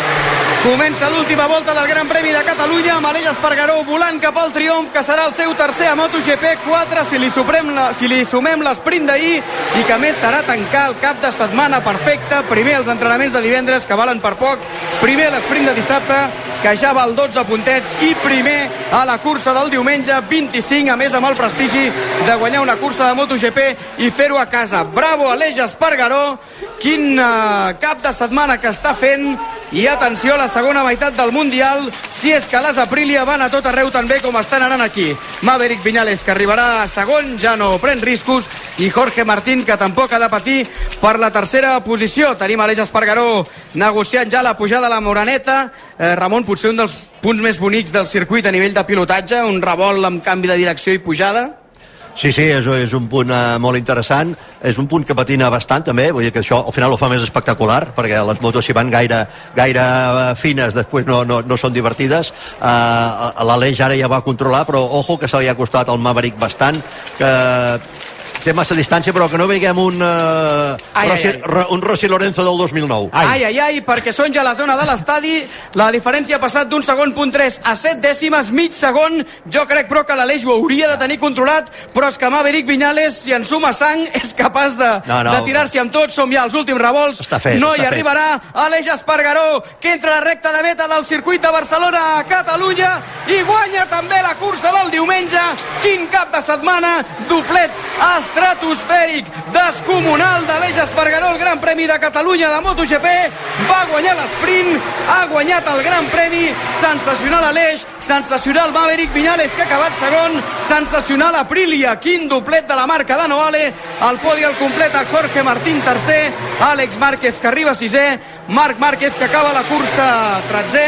Comença l'última volta del Gran Premi de Catalunya amb Aleix Espargaró volant cap al triomf que serà el seu tercer a MotoGP 4 si li, suprem la, si li sumem l'esprint d'ahir i que més serà tancar el cap de setmana perfecte. Primer els entrenaments de divendres que valen per poc. Primer l'esprint de dissabte que ja val 12 puntets. I primer a la cursa del diumenge 25 a més amb el prestigi de guanyar una cursa de MotoGP i fer-ho a casa. Bravo Aleix Espargaró. Quin uh, cap de setmana que està fent i atenció a la segona meitat del Mundial si és que les Aprilia van a tot arreu tan bé com estan anant aquí. Maverick Viñales que arribarà a segon ja no pren riscos i Jorge Martín que tampoc ha de patir per la tercera posició. Tenim Aleix Espargaró negociant ja la pujada a la Moraneta eh, Ramon potser un dels punts més bonics del circuit a nivell de pilotatge un revolt amb canvi de direcció i pujada Sí, sí, és, és un punt uh, molt interessant, és un punt que patina bastant també, vull dir que això al final ho fa més espectacular, perquè les motos si van gaire, gaire uh, fines després no, no, no són divertides, uh, l'Aleix ara ja va controlar, però ojo que se li ha costat al Maverick bastant, que té massa distància, però que no veiem un, uh, Ai, Rossi, ai, ai. Ro- un Rossi Lorenzo del 2009. Ai, ai, ai, perquè són ja a la zona de l'estadi. La diferència ha passat d'un segon punt 3 a 7 dècimes, mig segon. Jo crec, però, que l'Aleix ho hauria de tenir controlat, però és que Maverick Viñales, si en suma sang, és capaç de, No, no. de tirar-s'hi amb tot. Som ja als últims revolts. Està fet, no està hi fet. arribarà Aleix Espargaró, que entra a la recta de meta del circuit de Barcelona a Catalunya i guanya també la cursa del diumenge. Quin cap de setmana, doblet estratosfèric, descomunal d'Aleix Espargaró, el Gran Premi de Catalunya de MotoGP, va guanyar l'esprint, ha guanyat el Gran Premi, sensacional Aleix, sensacional Maverick Viñales, que ha acabat segon, sensacional Aprilia, quin doblet de la marca de Noale, el podi el completa Jorge Martín tercer, Àlex Márquez que arriba sisè, Marc Márquez que acaba la cursa tretzè,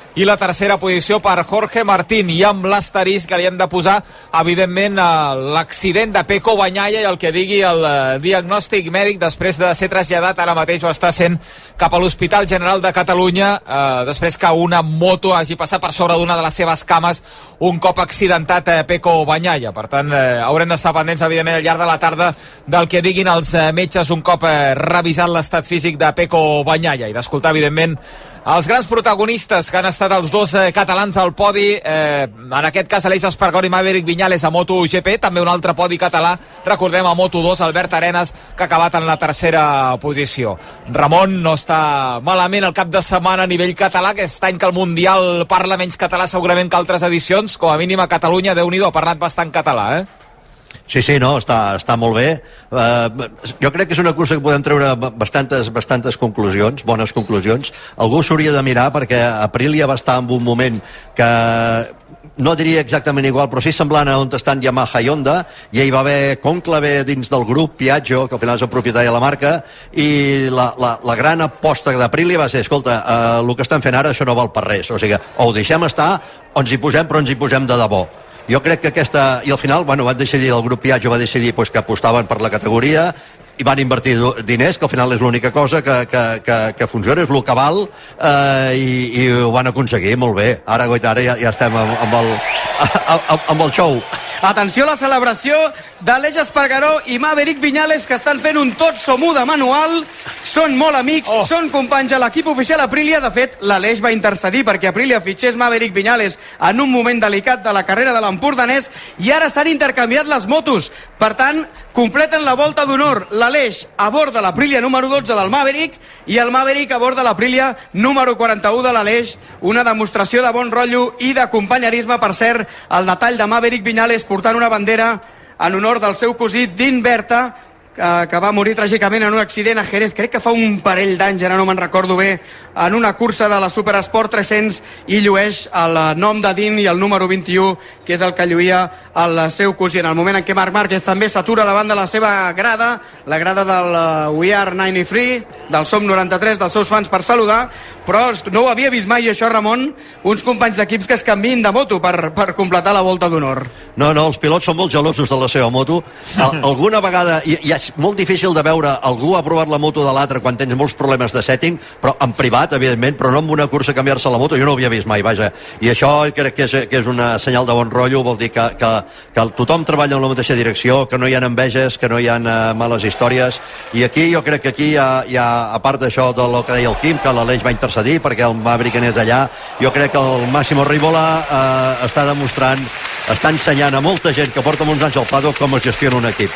i la tercera posició per Jorge Martín. I amb l'asterisc que li hem de posar evidentment eh, l'accident de Peco Banyalla i el que digui el eh, diagnòstic mèdic després de ser traslladat ara mateix o està sent cap a l'Hospital General de Catalunya eh, després que una moto hagi passat per sobre d'una de les seves cames un cop accidentat eh, Peco Banyalla per tant eh, haurem d'estar pendents evidentment al llarg de la tarda del que diguin els eh, metges un cop eh, revisat l'estat físic de Peco Banyalla i d'escoltar evidentment els grans protagonistes que han estat els dos eh, catalans al podi, eh, en aquest cas Aleix Espargó i Maverick Viñales a MotoGP, també un altre podi català, recordem a Moto2, Albert Arenas, que ha acabat en la tercera posició. Ramon no està malament el cap de setmana a nivell català, aquest any que el Mundial parla menys català segurament que altres edicions, com a mínim a Catalunya, déu nhi ha parlat bastant català, eh? Sí, sí, no, està, està molt bé. Uh, jo crec que és una cursa que podem treure ba- bastantes, bastantes conclusions, bones conclusions. Algú s'hauria de mirar perquè Aprilia va estar en un moment que no diria exactament igual, però sí semblant a on estan Yamaha i Honda, i hi va haver conclave dins del grup Piaggio, que al final és el propietari de la marca, i la, la, la gran aposta d'Aprilia va ser, escolta, eh, el que estan fent ara això no val per res, o sigui, o ho deixem estar, o ens hi posem, però ens hi posem de debò. Jo crec que aquesta... I al final, bueno, van decidir, el grup Piaggio va decidir pues, que apostaven per la categoria i van invertir diners, que al final és l'única cosa que, que, que, que funciona, és el que val, eh, i, i ho van aconseguir molt bé. Ara, goita, ara ja, ja estem amb, amb, el, amb, amb el show. Atenció a la celebració d'Aleix Espargaró i Maverick Viñales que estan fent un tot somú de manual. Són molt amics, oh. són companys a l'equip oficial Aprilia. De fet, l'Aleix va intercedir perquè Aprilia fitxés Maverick Viñales en un moment delicat de la carrera de l'Empordanès i ara s'han intercanviat les motos. Per tant, completen la volta d'honor l'Aleix a bord de l'Aprilia número 12 del Maverick i el Maverick a bord de l'Aprilia número 41 de l'Aleix. Una demostració de bon rotllo i de companyerisme, per cert, el detall de Maverick Viñales portant una bandera en honor del seu cosí Din Berta, que, que va morir tràgicament en un accident a Jerez, crec que fa un parell d'anys, ara no me'n recordo bé, en una cursa de la Superesport 300 i llueix el nom de Din i el número 21, que és el que lluïa el seu cosí. En el moment en què Marc Márquez també s'atura davant de la seva grada, la grada del eh, We Are 93, del Som 93, dels seus fans per saludar, però no ho havia vist mai això, Ramon, uns companys d'equips que es canvien de moto per, per completar la volta d'honor. No, no, els pilots són molt gelosos de la seva moto. Al, alguna vegada, i, i és molt difícil de veure algú ha provat la moto de l'altre quan tens molts problemes de setting, però en privat, evidentment, però no en una cursa canviar-se la moto, jo no ho havia vist mai, vaja. I això crec que és, que és una senyal de bon rotllo, vol dir que, que, que tothom treballa en la mateixa direcció, que no hi ha enveges, que no hi ha uh, males històries, i aquí jo crec que aquí hi ha, hi ha a part d'això del que deia el Quim, que l'Aleix va intercedir perquè el Maverick anés allà, jo crec que el Massimo Rivola eh, està demostrant, està ensenyant a molta gent que porta molts anys al paddock com es gestiona un equip.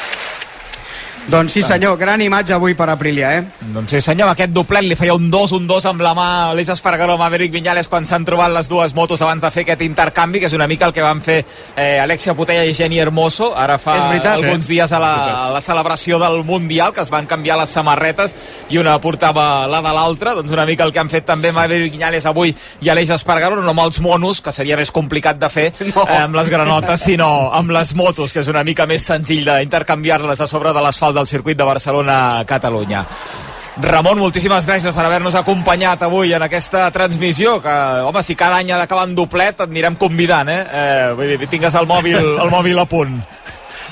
Doncs sí senyor, gran imatge avui per Aprilia, eh? Doncs sí senyor, aquest doblet li feia un 2, un 2 amb la mà Aleix Espargaró, Maverick Viñales quan s'han trobat les dues motos abans de fer aquest intercanvi, que és una mica el que van fer eh, Alexia Putella i Jenny Hermoso, ara fa veritat. alguns Sí. dies a la, a la celebració del Mundial, que es van canviar les samarretes i una portava la de l'altra, doncs una mica el que han fet també Maverick Viñales avui i Aleix Espargaró, no amb els monos, que seria més complicat de fer no. eh, amb les granotes, sinó amb les motos, que és una mica més senzill d'intercanviar-les a sobre de l'asfalt del circuit de Barcelona-Catalunya. Ramon, moltíssimes gràcies per haver-nos acompanyat avui en aquesta transmissió, que, home, si cada any ha d'acabar en doblet, et anirem convidant, eh? eh vull dir, tingues el mòbil, el mòbil a punt.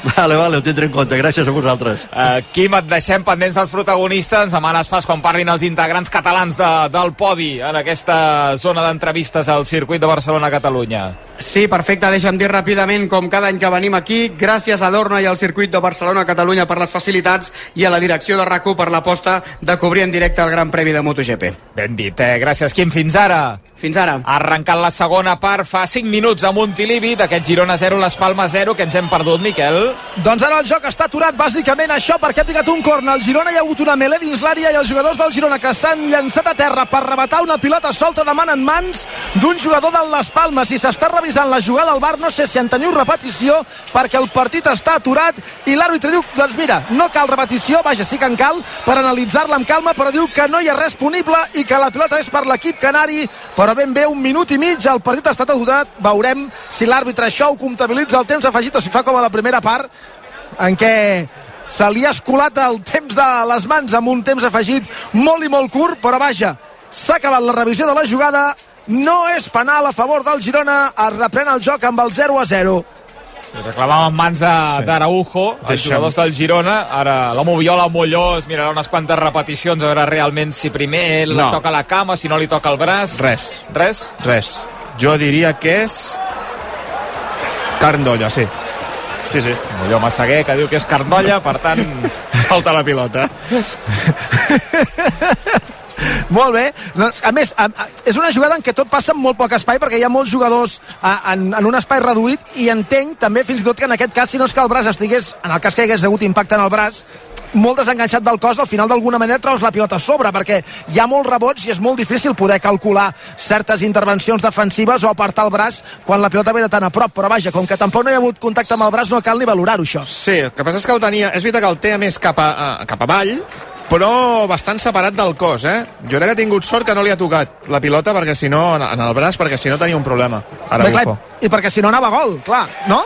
Vale, vale, ho tindré en compte. Gràcies a vosaltres. Uh, Quim, et deixem pendents dels protagonistes. Ens demanes pas quan parlin els integrants catalans de, del podi en aquesta zona d'entrevistes al circuit de Barcelona-Catalunya. Sí, perfecte. Deixa'm dir ràpidament, com cada any que venim aquí, gràcies a Dorna i al circuit de Barcelona-Catalunya per les facilitats i a la direcció de rac per l'aposta de cobrir en directe el Gran Premi de MotoGP. Ben dit, eh? Gràcies, Quim. Fins ara. Fins ara. Ha arrencat la segona part fa 5 minuts a Montilivi d'aquest Girona 0, les Palmes 0, que ens hem perdut, Miquel. Doncs ara el joc està aturat bàsicament això perquè ha picat un corna. El Girona hi ha hagut una melé dins l'àrea i els jugadors del Girona que s'han llançat a terra per rebatar una pilota solta demanen mans d'un jugador de les Palmes. Si s'està revisant la jugada al bar, no sé si en teniu repetició perquè el partit està aturat i l'àrbitre diu, doncs mira, no cal repetició, vaja, sí que en cal per analitzar-la amb calma, però diu que no hi ha res punible i que la pilota és per l'equip canari, però ben bé un minut i mig, el partit està aturat, veurem si l'àrbitre això ho comptabilitza. El temps afegit o si fa com a la primera part en què se li ha escolat el temps de les mans amb un temps afegit molt i molt curt, però vaja, s'ha acabat la revisió de la jugada, no és penal a favor del Girona, es reprèn el joc amb el 0 a 0. Reclamàvem en mans d'Araujo, sí. els jugadors del Girona. Ara la Moviola Molló es mirarà unes quantes repeticions a veure realment si primer li No. toca la cama, si no li toca el braç. Res. Res? Res. Jo diria que és... Carn d'olla, sí. Sí, sí. Molló Massaguer, que diu que és carnolla, per tant... Falta la pilota. Molt bé. Doncs, a més, a, a, és una jugada en què tot passa amb molt poc espai perquè hi ha molts jugadors a, en, en un espai reduït i entenc també fins i tot que en aquest cas, si no és que el braç estigués, en el cas que hi hagués hagut impacte en el braç, molt desenganxat del cos, al final d'alguna manera trobes la pilota a sobre, perquè hi ha molts rebots i és molt difícil poder calcular certes intervencions defensives o apartar el braç quan la pilota ve de tan a prop, però vaja, com que tampoc no hi ha hagut contacte amb el braç, no cal ni valorar-ho, això. Sí, el que passa és que el tenia... És veritat que el té a més cap, a, a, cap avall, però bastant separat del cos, eh? Jo crec que ha tingut sort que no li ha tocat la pilota perquè si no, en el braç, perquè si no tenia un problema. Ara Bé, clar, I perquè si no anava gol, clar, no?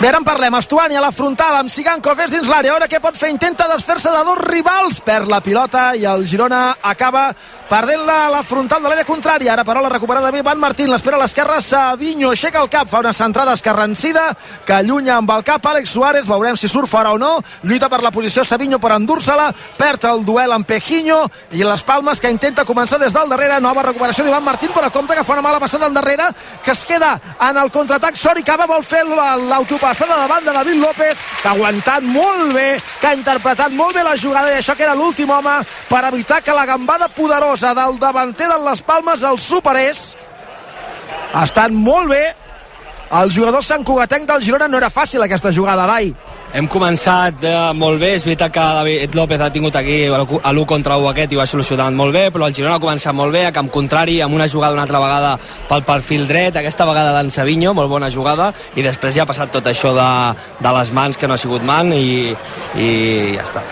Bé, en parlem. Estuani a la frontal amb Sigankov és dins l'àrea. Ara què pot fer? Intenta desfer-se de dos rivals. Perd la pilota i el Girona acaba perdent-la a la frontal de l'àrea contrària. Ara, però, la recuperada bé Van Martín. L'espera a l'esquerra. Savinho aixeca el cap. Fa una centrada escarrancida que allunya amb el cap Àlex Suárez. Veurem si surt fora o no. Lluita per la posició Savinho per endur-se-la. Perd el duel amb Pejinho i les Palmes que intenta començar des del darrere. Nova recuperació d'Ivan Martín, però compte que fa una mala passada endarrere que es queda en el contraatac. Sori Cava vol fer la- l'autopassada davant de David López, que ha aguantat molt bé, que ha interpretat molt bé la jugada i això que era l'últim home per evitar que la gambada poderosa del davanter de les Palmes el superés. Ha estat molt bé. El jugador Sant Cugatenc del Girona no era fàcil aquesta jugada, Dai. Hem començat eh, molt bé, és veritat que David López ha tingut aquí a l'1 contra 1 aquest i ho ha solucionat molt bé, però el Girona ha començat molt bé, a camp contrari, amb una jugada una altra vegada pel perfil dret, aquesta vegada d'en Savinho, molt bona jugada, i després ja ha passat tot això de, de les mans, que no ha sigut man, i, i ja està.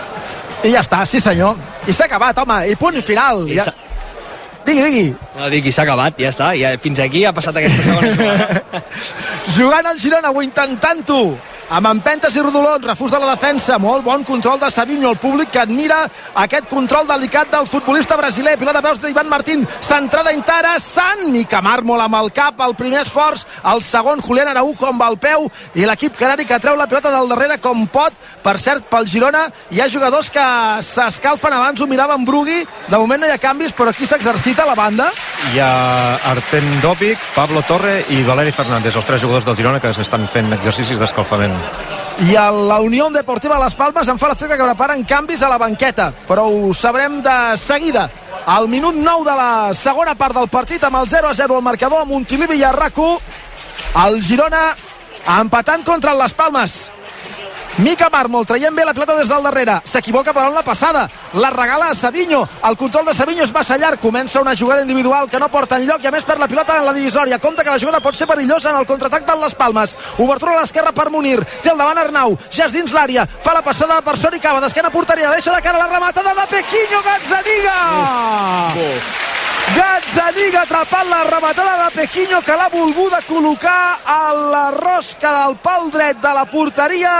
I ja està, sí senyor. I s'ha acabat, home, i punt final. I ja... Digui, digui. No, dic, i s'ha acabat, ja està, ja, fins aquí ha passat aquesta segona jugada. Jugant el Girona o intentant-ho amb empentes i rodolons, refús de la defensa, molt bon control de Savinho, el públic que admira aquest control delicat del futbolista brasiler, pilota de peus d'Ivan Martín, centrada interessant, Mica Mármol amb el cap, el primer esforç, el segon Julián Araujo amb el peu i l'equip canari que treu la pilota del darrere com pot, per cert, pel Girona hi ha jugadors que s'escalfen abans, ho miraven Brugui, de moment no hi ha canvis, però aquí s'exercita la banda. Hi ha Arten Dopic, Pablo Torre i Valeri Fernández, els tres jugadors del Girona que s'estan fent exercicis d'escalfament. I a la Unió Deportiva Las Palmes em fa l'efecte que preparen canvis a la banqueta, però ho sabrem de seguida. Al minut 9 de la segona part del partit amb el 0 a 0 al marcador amb Montilivi i Arraco el Girona empatant contra Les Palmes Mica Mármol traient bé la pilota des del darrere. S'equivoca però en la passada la regala a Savinho, el control de Savinho és massa llarg, comença una jugada individual que no porta enlloc i a més per la pilota en la divisòria. Compte que la jugada pot ser perillosa en el contraatac del Les Palmes, obertura a l'esquerra per Munir. Té el davant Arnau, ja és dins l'àrea. Fa la passada per Sori Cava, d'esquena porteria. Deixa de cara la rematada de Pequinho. Gazzaniga! Gazzaniga atrapant la rematada de Pequinho que l'ha volguda col·locar a la rosca del pal dret de la porteria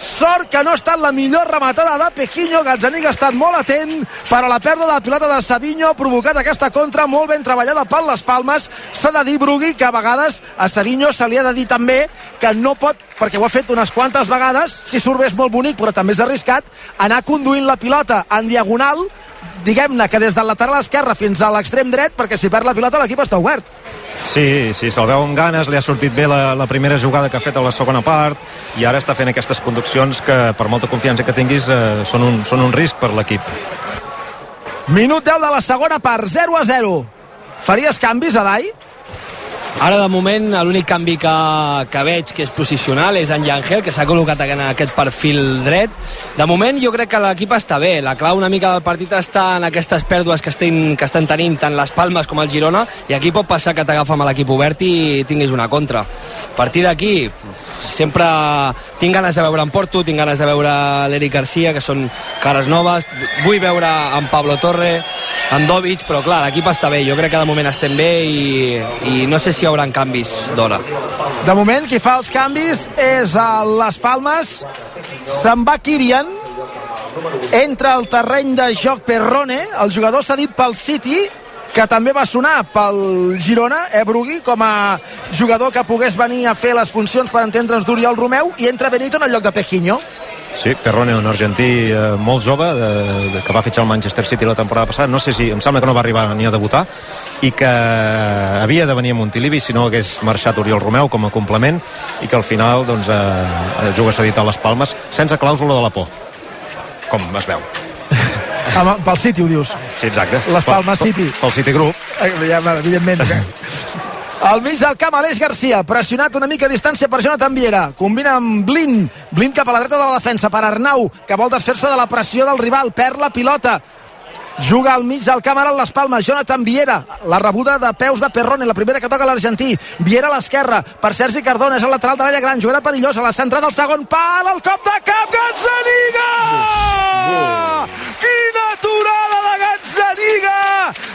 Sort que no ha estat la millor rematada de Pequinho. Gazzaniga ha estat molt atent, però la pèrdua de la pilota de Savinho ha provocat aquesta contra molt ben treballada per les Palmes. S'ha de dir, Brugui, que a vegades a Savinho se li ha de dir també que no pot, perquè ho ha fet unes quantes vegades, si surt bé és molt bonic, però també és arriscat, anar conduint la pilota en diagonal diguem-ne que des del lateral esquerre fins a l'extrem dret, perquè si perd la pilota l'equip està obert. Sí, sí, se'l veu amb ganes, li ha sortit bé la, la primera jugada que ha fet a la segona part i ara està fent aquestes conduccions que per molta confiança que tinguis eh, són, un, són un risc per l'equip. Minut 10 de la segona part, 0 a 0. Faries canvis, Adai? Ara, de moment, l'únic canvi que, que veig que és posicional és en Yangel, que s'ha col·locat en aquest perfil dret. De moment, jo crec que l'equip està bé. La clau una mica del partit està en aquestes pèrdues que estan, que estan tenint tant les Palmes com el Girona, i aquí pot passar que t'agafa amb l'equip obert i tinguis una contra. A partir d'aquí, sempre tinc ganes de veure en Porto, tinc ganes de veure l'Eric Garcia, que són cares noves, vull veure en Pablo Torre, en Dovic, però clar, l'equip està bé, jo crec que de moment estem bé i, i no sé si hi haurà canvis d'hora. De moment, qui fa els canvis és a Les Palmes. Se'n va Kirian. Entra al terreny de joc Perrone. El jugador s'ha dit pel City que també va sonar pel Girona, eh, Brugui, com a jugador que pogués venir a fer les funcions per entendre'ns d'Oriol Romeu, i entra Benito en el lloc de Pejiño. Sí, Perrone, un argentí eh, molt jove, de, de, que va fitxar el Manchester City la temporada passada, no sé si, em sembla que no va arribar ni a debutar, i que havia de venir a Montilivi si no hagués marxat Oriol Romeu com a complement, i que al final doncs, eh, juga cedit a les Palmes, sense clàusula de la por, com es veu. Amb, pel City, ho dius? Sí, exacte. Les Palmes pel, City. Pel City Group. Eh, Ja, evidentment. Al mig del camp, Aleix Garcia, pressionat una mica a distància per Jonathan Viera. Combina amb Blin. Blin cap a la dreta de la defensa per Arnau, que vol desfer-se de la pressió del rival. Perd la pilota. Juga al mig del camp ara les Palmes, Jonathan Viera, la rebuda de peus de Perrone, la primera que toca l'argentí, Viera a l'esquerra, per Sergi Cardona, és el lateral de l'àrea gran, jugada perillosa, la centrada al segon pal, el cop de cap, Gazzaniga! Quina aturada de Gazzaniga!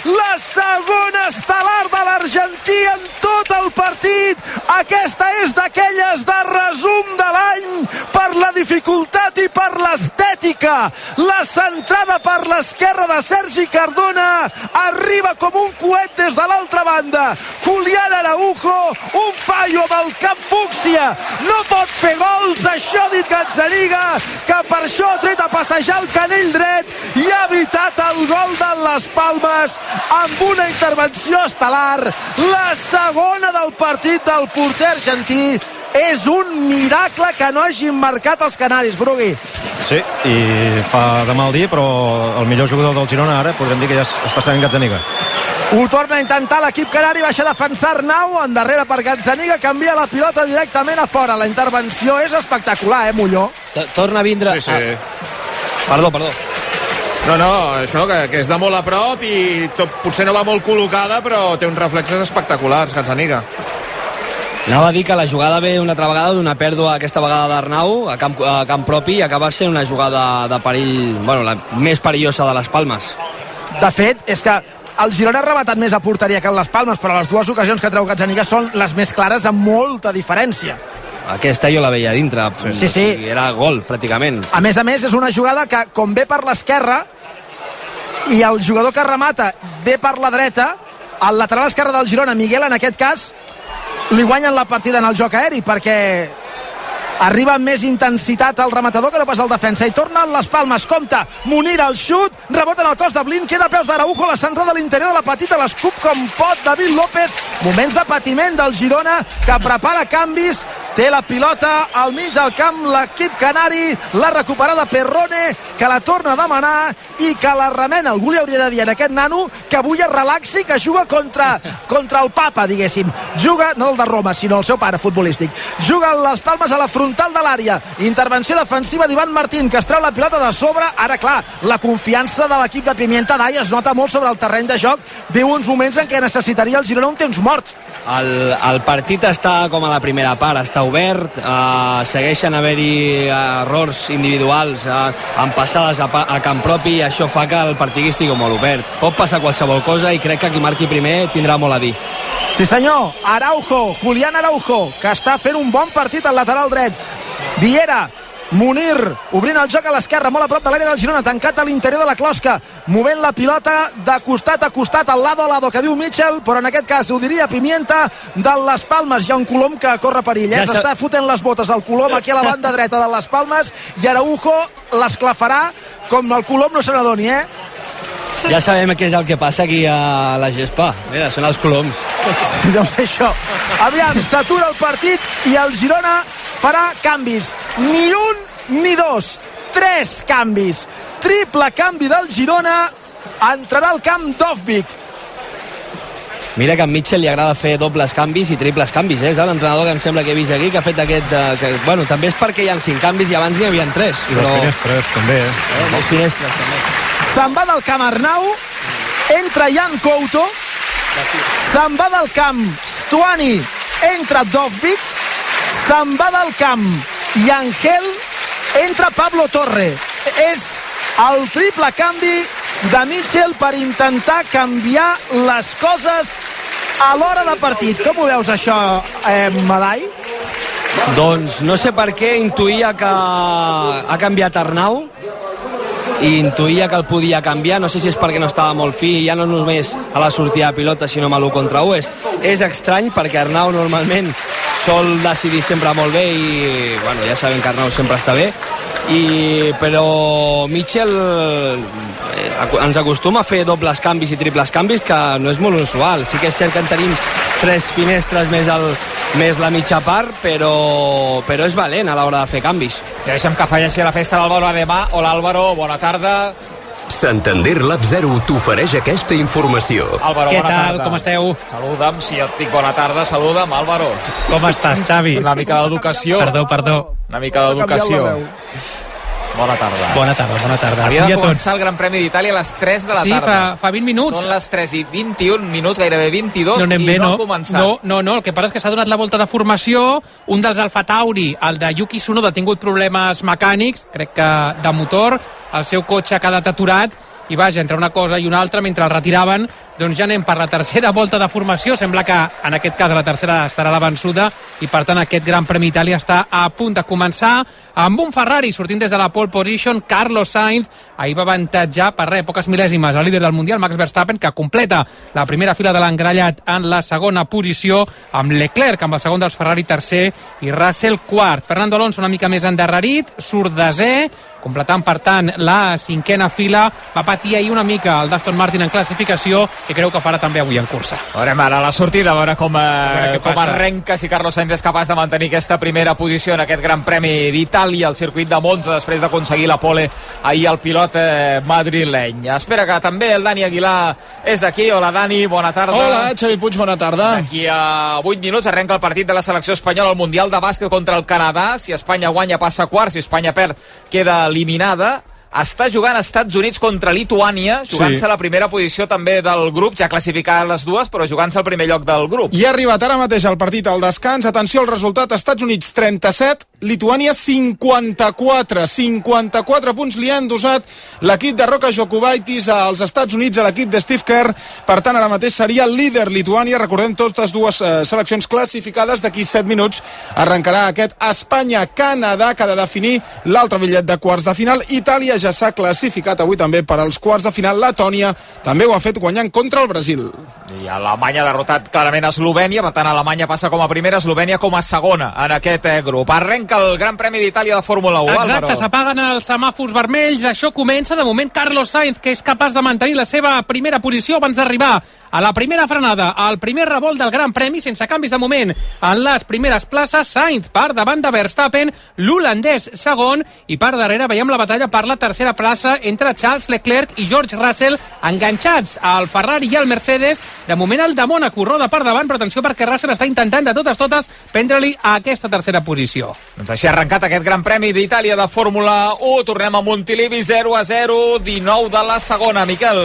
La segona estel·lar de l'argentí en tot el partit. Aquesta és d'aquelles de resum de l'any per la dificultat i per l'estètica. La centrada per l'esquerra de Sergi Cardona arriba com un coet des de l'altra banda. Julián Araujo, un paio amb el cap fúcsia. No pot fer gols, això ha dit Gazzaniga, que per això ha tret a passejar el canell dret i ha evitat el gol de les Palmes amb una intervenció estel·lar. La segona del partit del porter argentí és un miracle que no hagin marcat els canaris, Brugui. Sí, i fa de mal dir, però el millor jugador del Girona ara podrem dir que ja està sent Gazzaniga. Ho torna a intentar l'equip canari, baixa a defensar Arnau, endarrere per Gazzaniga, canvia la pilota directament a fora. La intervenció és espectacular, eh, Molló? T- Torna a vindre... Sí, sí. Ah, perdó, perdó. No, no, això que, que és de molt a prop i tot, potser no va molt col·locada, però té uns reflexes espectaculars, Gazzaniga. Anava a dir que la jugada ve una altra vegada d'una pèrdua aquesta vegada d'Arnau a, camp, a camp propi i acaba sent una jugada de perill, bueno, la més perillosa de les Palmes. De fet, és que el Girona ha rematat més a porteria que en les Palmes, però les dues ocasions que treu Gazzaniga són les més clares amb molta diferència. aquesta jo la veia dintre. Sí, sí. Sigui, era gol, pràcticament. A més a més, és una jugada que, com ve per l'esquerra, i el jugador que remata ve per la dreta, el lateral esquerre del Girona, Miguel, en aquest cas, li guanyen la partida en el joc aeri, perquè arriba amb més intensitat el rematador que no pas el defensa. I tornen les palmes, compta Munir el xut, rebota en el cos de Blin. Queda a peus d'Araujo, la centrada de l'interior de la petita. L'escup com pot David López. Moments de patiment del Girona que prepara canvis té la pilota al mig del camp l'equip canari, la recuperada Perrone, que la torna a demanar i que la remena, algú li hauria de dir a aquest nano que avui es relaxi que juga contra, contra el papa, diguéssim. Juga, no el de Roma, sinó el seu pare futbolístic. Juga les palmes a la frontal de l'àrea. Intervenció defensiva d'Ivan Martín que es treu la pilota de sobre, ara clar la confiança de l'equip de Pimienta Dai es nota molt sobre el terreny de joc. Viu uns moments en què necessitaria el Girona un temps mort. El, el partit està com a la primera part, està obert, eh, segueixen haver-hi errors individuals eh, amb passades a, a camp propi i això fa que el partit estigui molt obert. Pot passar qualsevol cosa i crec que qui marqui primer tindrà molt a dir. Sí senyor, Araujo, Julián Araujo, que està fent un bon partit al lateral dret. Viera, Munir, obrint el joc a l'esquerra, molt a prop de l'àrea del Girona, tancat a l'interior de la closca, movent la pilota de costat a costat, al lado a lado, que diu Mitchell, però en aquest cas ho diria Pimienta, de les Palmes. Hi ha un Colom que corre perill, eh? Ja S'està fotent les botes el Colom aquí a la banda dreta de les Palmes i Araujo l'esclafarà com el Colom no se n'adoni, eh? Ja sabem què és el que passa aquí a la gespa. Mira, són els coloms. Deu ser això. Aviam, s'atura el partit i el Girona farà canvis. Ni un ni dos. Tres canvis. Triple canvi del Girona. Entrarà al camp Dovvik. Mira que a Mitchell li agrada fer dobles canvis i triples canvis, eh? és l'entrenador que em sembla que he vist aquí, que ha fet aquest... Eh, que, bueno, també és perquè hi ha cinc canvis i abans n'hi havia tres. I les finestres, també. Eh? Eh, les finestres, també. Se'n va del camp Arnau. Entra Jan Couto. Se'n va del camp Stuani. Entra Dovvik. Se'n va del camp Yangel. Entra Pablo Torre. És el triple canvi de Mitchell per intentar canviar les coses a l'hora de partit. Com ho veus això, eh, Madai? Doncs no sé per què intuïa que ha canviat Arnau i intuïa que el podia canviar, no sé si és perquè no estava molt fi, ja no només a la sortida de pilota, sinó amb l'1 contra 1. És, és estrany perquè Arnau normalment sol decidir sempre molt bé i bueno, ja sabem que Arnau sempre està bé. I, però Mitchell eh, ens acostuma a fer dobles canvis i triples canvis que no és molt usual. Sí que és cert que en tenim tres finestres més, el, més la mitja part però, però és valent a l'hora de fer canvis I deixa'm que a la festa l'Àlvaro Ademà. Hola Álvaro, bona tarda. Santander Lab 0 t'ofereix aquesta informació. Álvaro, Què bona tal, tarda. com esteu? Saluda'm, si et dic bona tarda, saluda'm, Álvaro. Com estàs, Xavi? Una mica d'educació. Perdó, perdó. Una mica d'educació. Bona tarda. Bona tarda, bona tarda. Havia de a tots. començar el Gran Premi d'Itàlia a les 3 de la Sí, tarda. fa, fa 20 minuts. Són les 3 i 21 minuts, gairebé 22, no anem i bé, no, no? ha començat. No, no, no, el que passa és que s'ha donat la volta de formació, un dels Alfa Tauri, el de Yuki Tsunoda, ha tingut problemes mecànics, crec que de motor, el seu cotxe ha quedat aturat, i vaja, entre una cosa i una altra, mentre el retiraven, doncs ja anem per la tercera volta de formació, sembla que en aquest cas la tercera serà la vençuda, i per tant aquest Gran Premi Itàlia està a punt de començar amb un Ferrari sortint des de la pole position, Carlos Sainz, ahir va avantatjar per res, poques mil·lèsimes, el líder del Mundial, Max Verstappen, que completa la primera fila de l'engrellat en la segona posició, amb Leclerc, amb el segon dels Ferrari tercer, i Russell quart. Fernando Alonso una mica més endarrerit, surt desè, completant, per tant, la cinquena fila. Va patir ahir una mica el d'Aston Martin en classificació i creu que farà també avui en cursa. Veurem ara la sortida, a veure com, veure eh, què com passa. arrenca, si Carlos Sainz és capaç de mantenir aquesta primera posició en aquest Gran Premi d'Itàlia, al circuit de Monza, després d'aconseguir la pole ahir el pilot eh, madrileny. Espera que també el Dani Aguilar és aquí. Hola, Dani, bona tarda. Hola, Xavi Puig, bona tarda. D'aquí a 8 minuts arrenca el partit de la selecció espanyola al Mundial de Bàsquet contra el Canadà. Si Espanya guanya, passa a quart. Si Espanya perd, queda eliminada. Està jugant Estats Units contra Lituània, jugant-se Sí. la primera posició també del grup, ja classificades les dues, però jugant-se el primer lloc del grup. I ha arribat ara mateix el partit al descans. Atenció al resultat, Estats Units 37, Lituània 54. 54 punts li han dosat l'equip de Roca Jokubaitis als Estats Units, a l'equip de Steve Kerr. Per tant, ara mateix seria el líder Lituània. Recordem totes dues eh, seleccions classificades. D'aquí 7 minuts arrencarà aquest Espanya-Canadà que ha de definir l'altre bitllet de quarts de final. Itàlia ja s'ha classificat avui també per als quarts de final. Letònia també ho ha fet guanyant contra el Brasil. I Alemanya ha derrotat clarament Eslovènia, per tant Alemanya passa com a primera, Eslovènia com a segona en aquest eh, grup. Arrenca el Gran Premi d'Itàlia de Fórmula 1. Exacte, Álvaro. s'apaguen els semàfors vermells, això comença de moment Carlos Sainz, que és capaç de mantenir la seva primera posició abans d'arribar a la primera frenada, al primer revolt del Gran Premi, sense canvis de moment en les primeres places, Sainz per davant de Verstappen, l'holandès segon, i per darrere veiem la batalla per la tercera plaça entre Charles Leclerc i George Russell, enganxats al Ferrari i al Mercedes, de moment el de Mónaco roda per davant, però atenció perquè Russell està intentant de totes totes prendre-li aquesta tercera posició. Doncs així ha arrencat aquest Gran Premi d'Itàlia de Fórmula 1. Tornem a Montilivi 0 a 0, 19 de la segona. Miquel.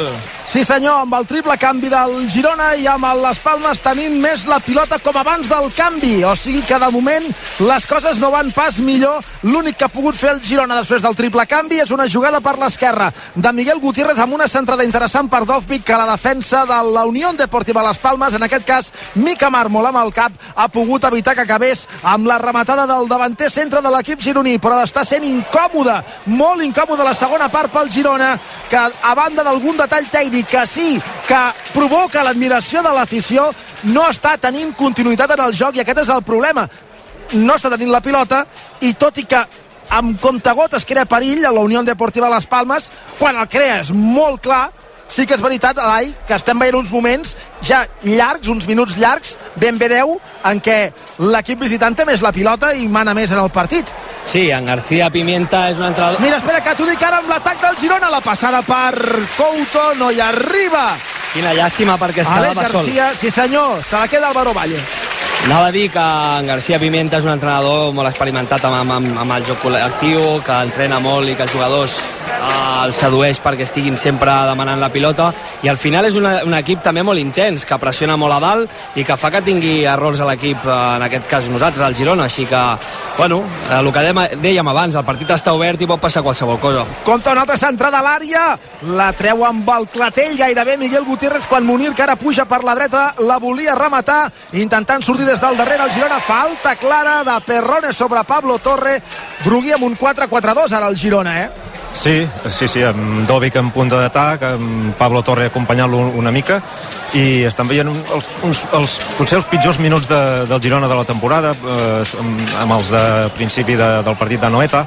Sí senyor, amb el triple canvi del Girona i amb les Palmes tenint més la pilota com abans del canvi. O sigui que de moment les coses no van pas millor. L'únic que ha pogut fer el Girona després del triple canvi és una jugada per l'esquerra de Miguel Gutiérrez amb una centrada interessant per Dovvik que la defensa de la Unió Deportiva Las Palmes, en aquest cas Mica Mármol amb el cap, ha pogut evitar que acabés amb la rematada del davanter centre de l'equip gironí, però està sent incòmode, molt incòmode la segona part pel Girona, que a banda d'algun detall tècnic que sí, que provoca l'admiració de l'afició, no està tenint continuïtat en el joc i aquest és el problema. No està tenint la pilota i tot i que amb comptagotes crea perill a la Unió Deportiva Las Palmes, quan el crea és molt clar, sí que és veritat, Elai, que estem veient uns moments ja llargs, uns minuts llargs, ben bé 10, en què l'equip visitant té més la pilota i mana més en el partit. Sí, en García Pimienta és un entrenador... Mira, espera, que t'ho dic ara amb l'atac del Girona, la passada per Couto, no hi arriba. Quina llàstima perquè es Àlex quedava sol. Garcia, sí senyor, se la queda Álvaro Valle. Anava a dir que en García Pimienta és un entrenador molt experimentat amb, amb, amb el joc col·lectiu, que entrena molt i que els jugadors eh, els sedueix perquè estiguin sempre demanant la pilota i al final és una, un equip també molt intens, que pressiona molt a dalt i que fa que tingui errors a l'equip, eh, en aquest cas nosaltres, el Girona, així que, bueno, eh, el que dèiem abans, el partit està obert i pot passar qualsevol cosa. Compte una altra centrada a l'àrea, la treu amb el clatell gairebé Miguel Gutiérrez quan Munir, que ara puja per la dreta, la volia rematar, intentant sortir des del darrere el Girona, falta clara de Perrone sobre Pablo Torre, Brugui amb un 4-4-2 ara el Girona, eh? Sí, sí, sí, amb Dovic en punta d'atac, amb Pablo Torre acompanyant-lo una mica i estan veient un- els, uns, els, potser els pitjors minuts de, del Girona de la temporada eh, amb, els de principi de, del partit de Noeta.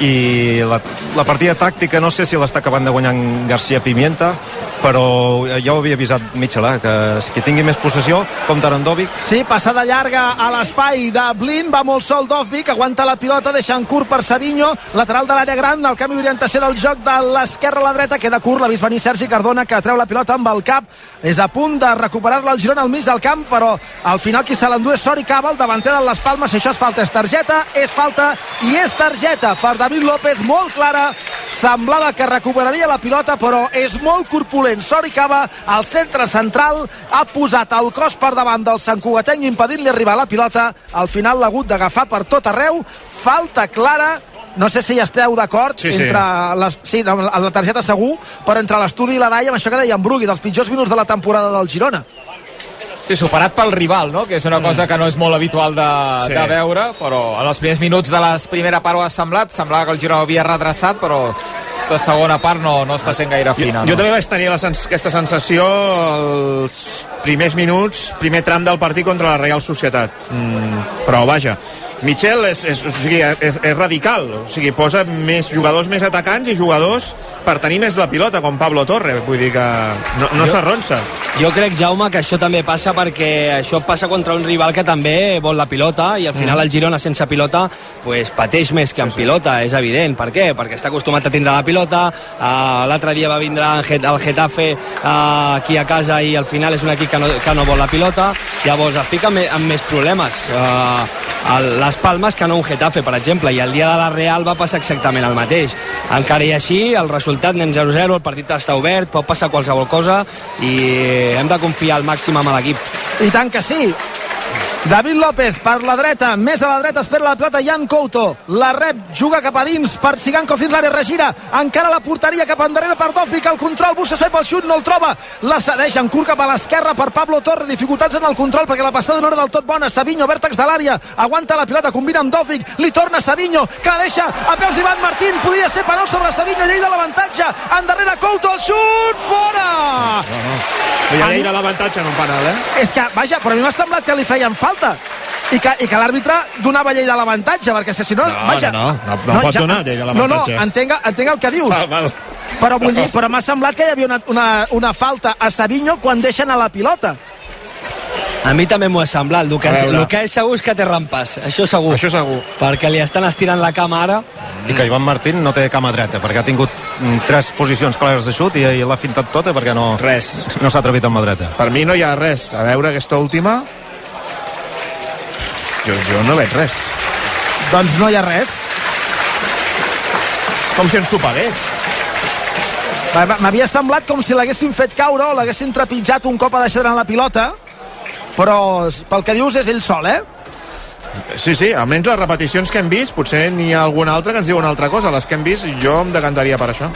I la, la partida tàctica no sé si l'està acabant de guanyar en García Pimienta però ja ho havia avisat Mitchell, eh, que qui tingui més possessió compta en Dovic Sí, passada llarga a l'espai de Blin, va molt sol Dovvik, aguanta la pilota, deixa en curt per Savinho, lateral de l'àrea gran, el canvi d'orientació del joc de l'esquerra a la dreta, queda curt, l'ha vist venir Sergi Cardona, que treu la pilota amb el cap, és a punt de recuperar-la el Girona al mig del camp, però al final qui se l'endú és Sori Cava, el davanter de les Palmes, això és falta, és targeta, és falta i és targeta per David López, molt clara, semblava que recuperaria la pilota, però és molt corpulent. Sori Cava, al centre central, ha posat el cos per davant del Sant Cugatenc impedint-li arribar la pilota. Al final l'ha hagut d'agafar per tot arreu. Falta clara, no sé si esteu d'acord Sí, sí. entre les, sí, amb la- targeta segur, però entre l'estudi i la Dai amb això que deia en Brugui, dels pitjors minuts de la temporada del Girona. Sí, superat pel rival, no? Que és una cosa que no és molt habitual de, Sí. de veure, però en els primers minuts de la primera part ho ha semblat, semblava que el Girona havia redreçat, però aquesta segona part no, no està sent gaire fina. Jo, no? jo també vaig tenir la sens aquesta sensació els primers minuts, primer tram del partit contra la Real Societat. Mm, però vaja, Michel és, és, o sigui, és, és radical, o sigui, posa més jugadors més atacants i jugadors per tenir més la pilota, com Pablo Torre, vull dir que no, no s'arronsa. Jo crec, Jaume, que això també passa perquè això passa contra un rival que també vol la pilota i al final Mm. el Girona sense pilota pues, pateix més que amb pilota, és evident. Per què? Perquè està acostumat a tindre la pilota, uh, l'altre dia va vindre el Get- el Getafe uh, aquí a casa i al final és un equip que no, que no vol la pilota, llavors es fica amb, amb més problemes. Uh, el, les Palmes que no un Getafe, per exemple, i el dia de la Real va passar exactament el mateix. Encara i així, el resultat anem 0-0, el partit està obert, pot passar qualsevol cosa i hem de confiar al màxim amb l'equip. I tant que sí. David López per la dreta, més a la dreta espera la plata Jan Couto, la rep, juga cap a dins per Sigankov dins l'àrea, regira, encara la porteria cap endarrere per Dovvik, el control, busca fer pel xut, no el troba, la cedeix en curt cap a l'esquerra per Pablo Torre, dificultats en el control perquè la passada no era del tot bona, Savinho, vèrtex de l'àrea, aguanta la pilota, combina amb Dovvik, li torna Savinho, que la deixa a peus d'Ivan Martín, podria ser penal sobre Savinho, llei de l'avantatge, endarrere Couto, el xut, fora! No, no. Hi ha llei de l'avantatge en un penal, eh? És que, vaja, però a mi m'ha semblat que li feien falta i que, i que l'àrbitre donava llei de l'avantatge perquè si no, No, vaja, no, no, no, no pot donar llei de l'avantatge. no, no, entenc, entenc el que dius Val, val. però vull dir, però m'ha semblat que hi havia una, una, una falta a Savinho quan deixen a la pilota A mi també m'ho ha semblat. El que, el que és segur és que té rampes. Això segur. Això segur. Perquè li estan estirant la cama ara. I que Ivan Martín no té cama dreta, perquè ha tingut mm, tres posicions clares de xut i, i l'ha fintat tota perquè no, Res. no s'ha atrevit amb la dreta. Per mi no hi ha res. A veure aquesta última... Jo, jo no veig res. doncs no hi ha res Com si ens sopegués. M- m'havia semblat com si l'haguessin fet caure o l'haguessin trepitjat un cop a deixar en la pilota però pel que dius és ell sol, eh? Sí, sí, almenys les repeticions que hem vist, potser n'hi ha alguna altra que ens diu una altra cosa. Les que hem vist, jo em decantaria per això.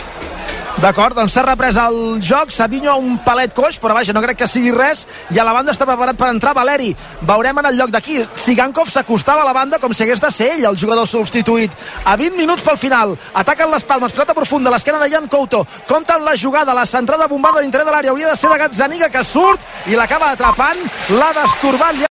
D'acord, doncs s'ha reprès el joc, Savinho a un palet coix, però vaja, no crec que sigui res, i a la banda està preparat per entrar Valeri. Veurem en el lloc d'aquí. Sigankov s'acostava a la banda com si hagués de ser ell, el jugador substituït. A 20 minuts pel final, ataquen les palmes, pilota profunda, l'esquena de Jan Couto, compten la jugada, la centrada bombada l'interior de l'àrea, hauria de ser de Gazzaniga que surt i l'acaba atrapant, l'ha destorbat,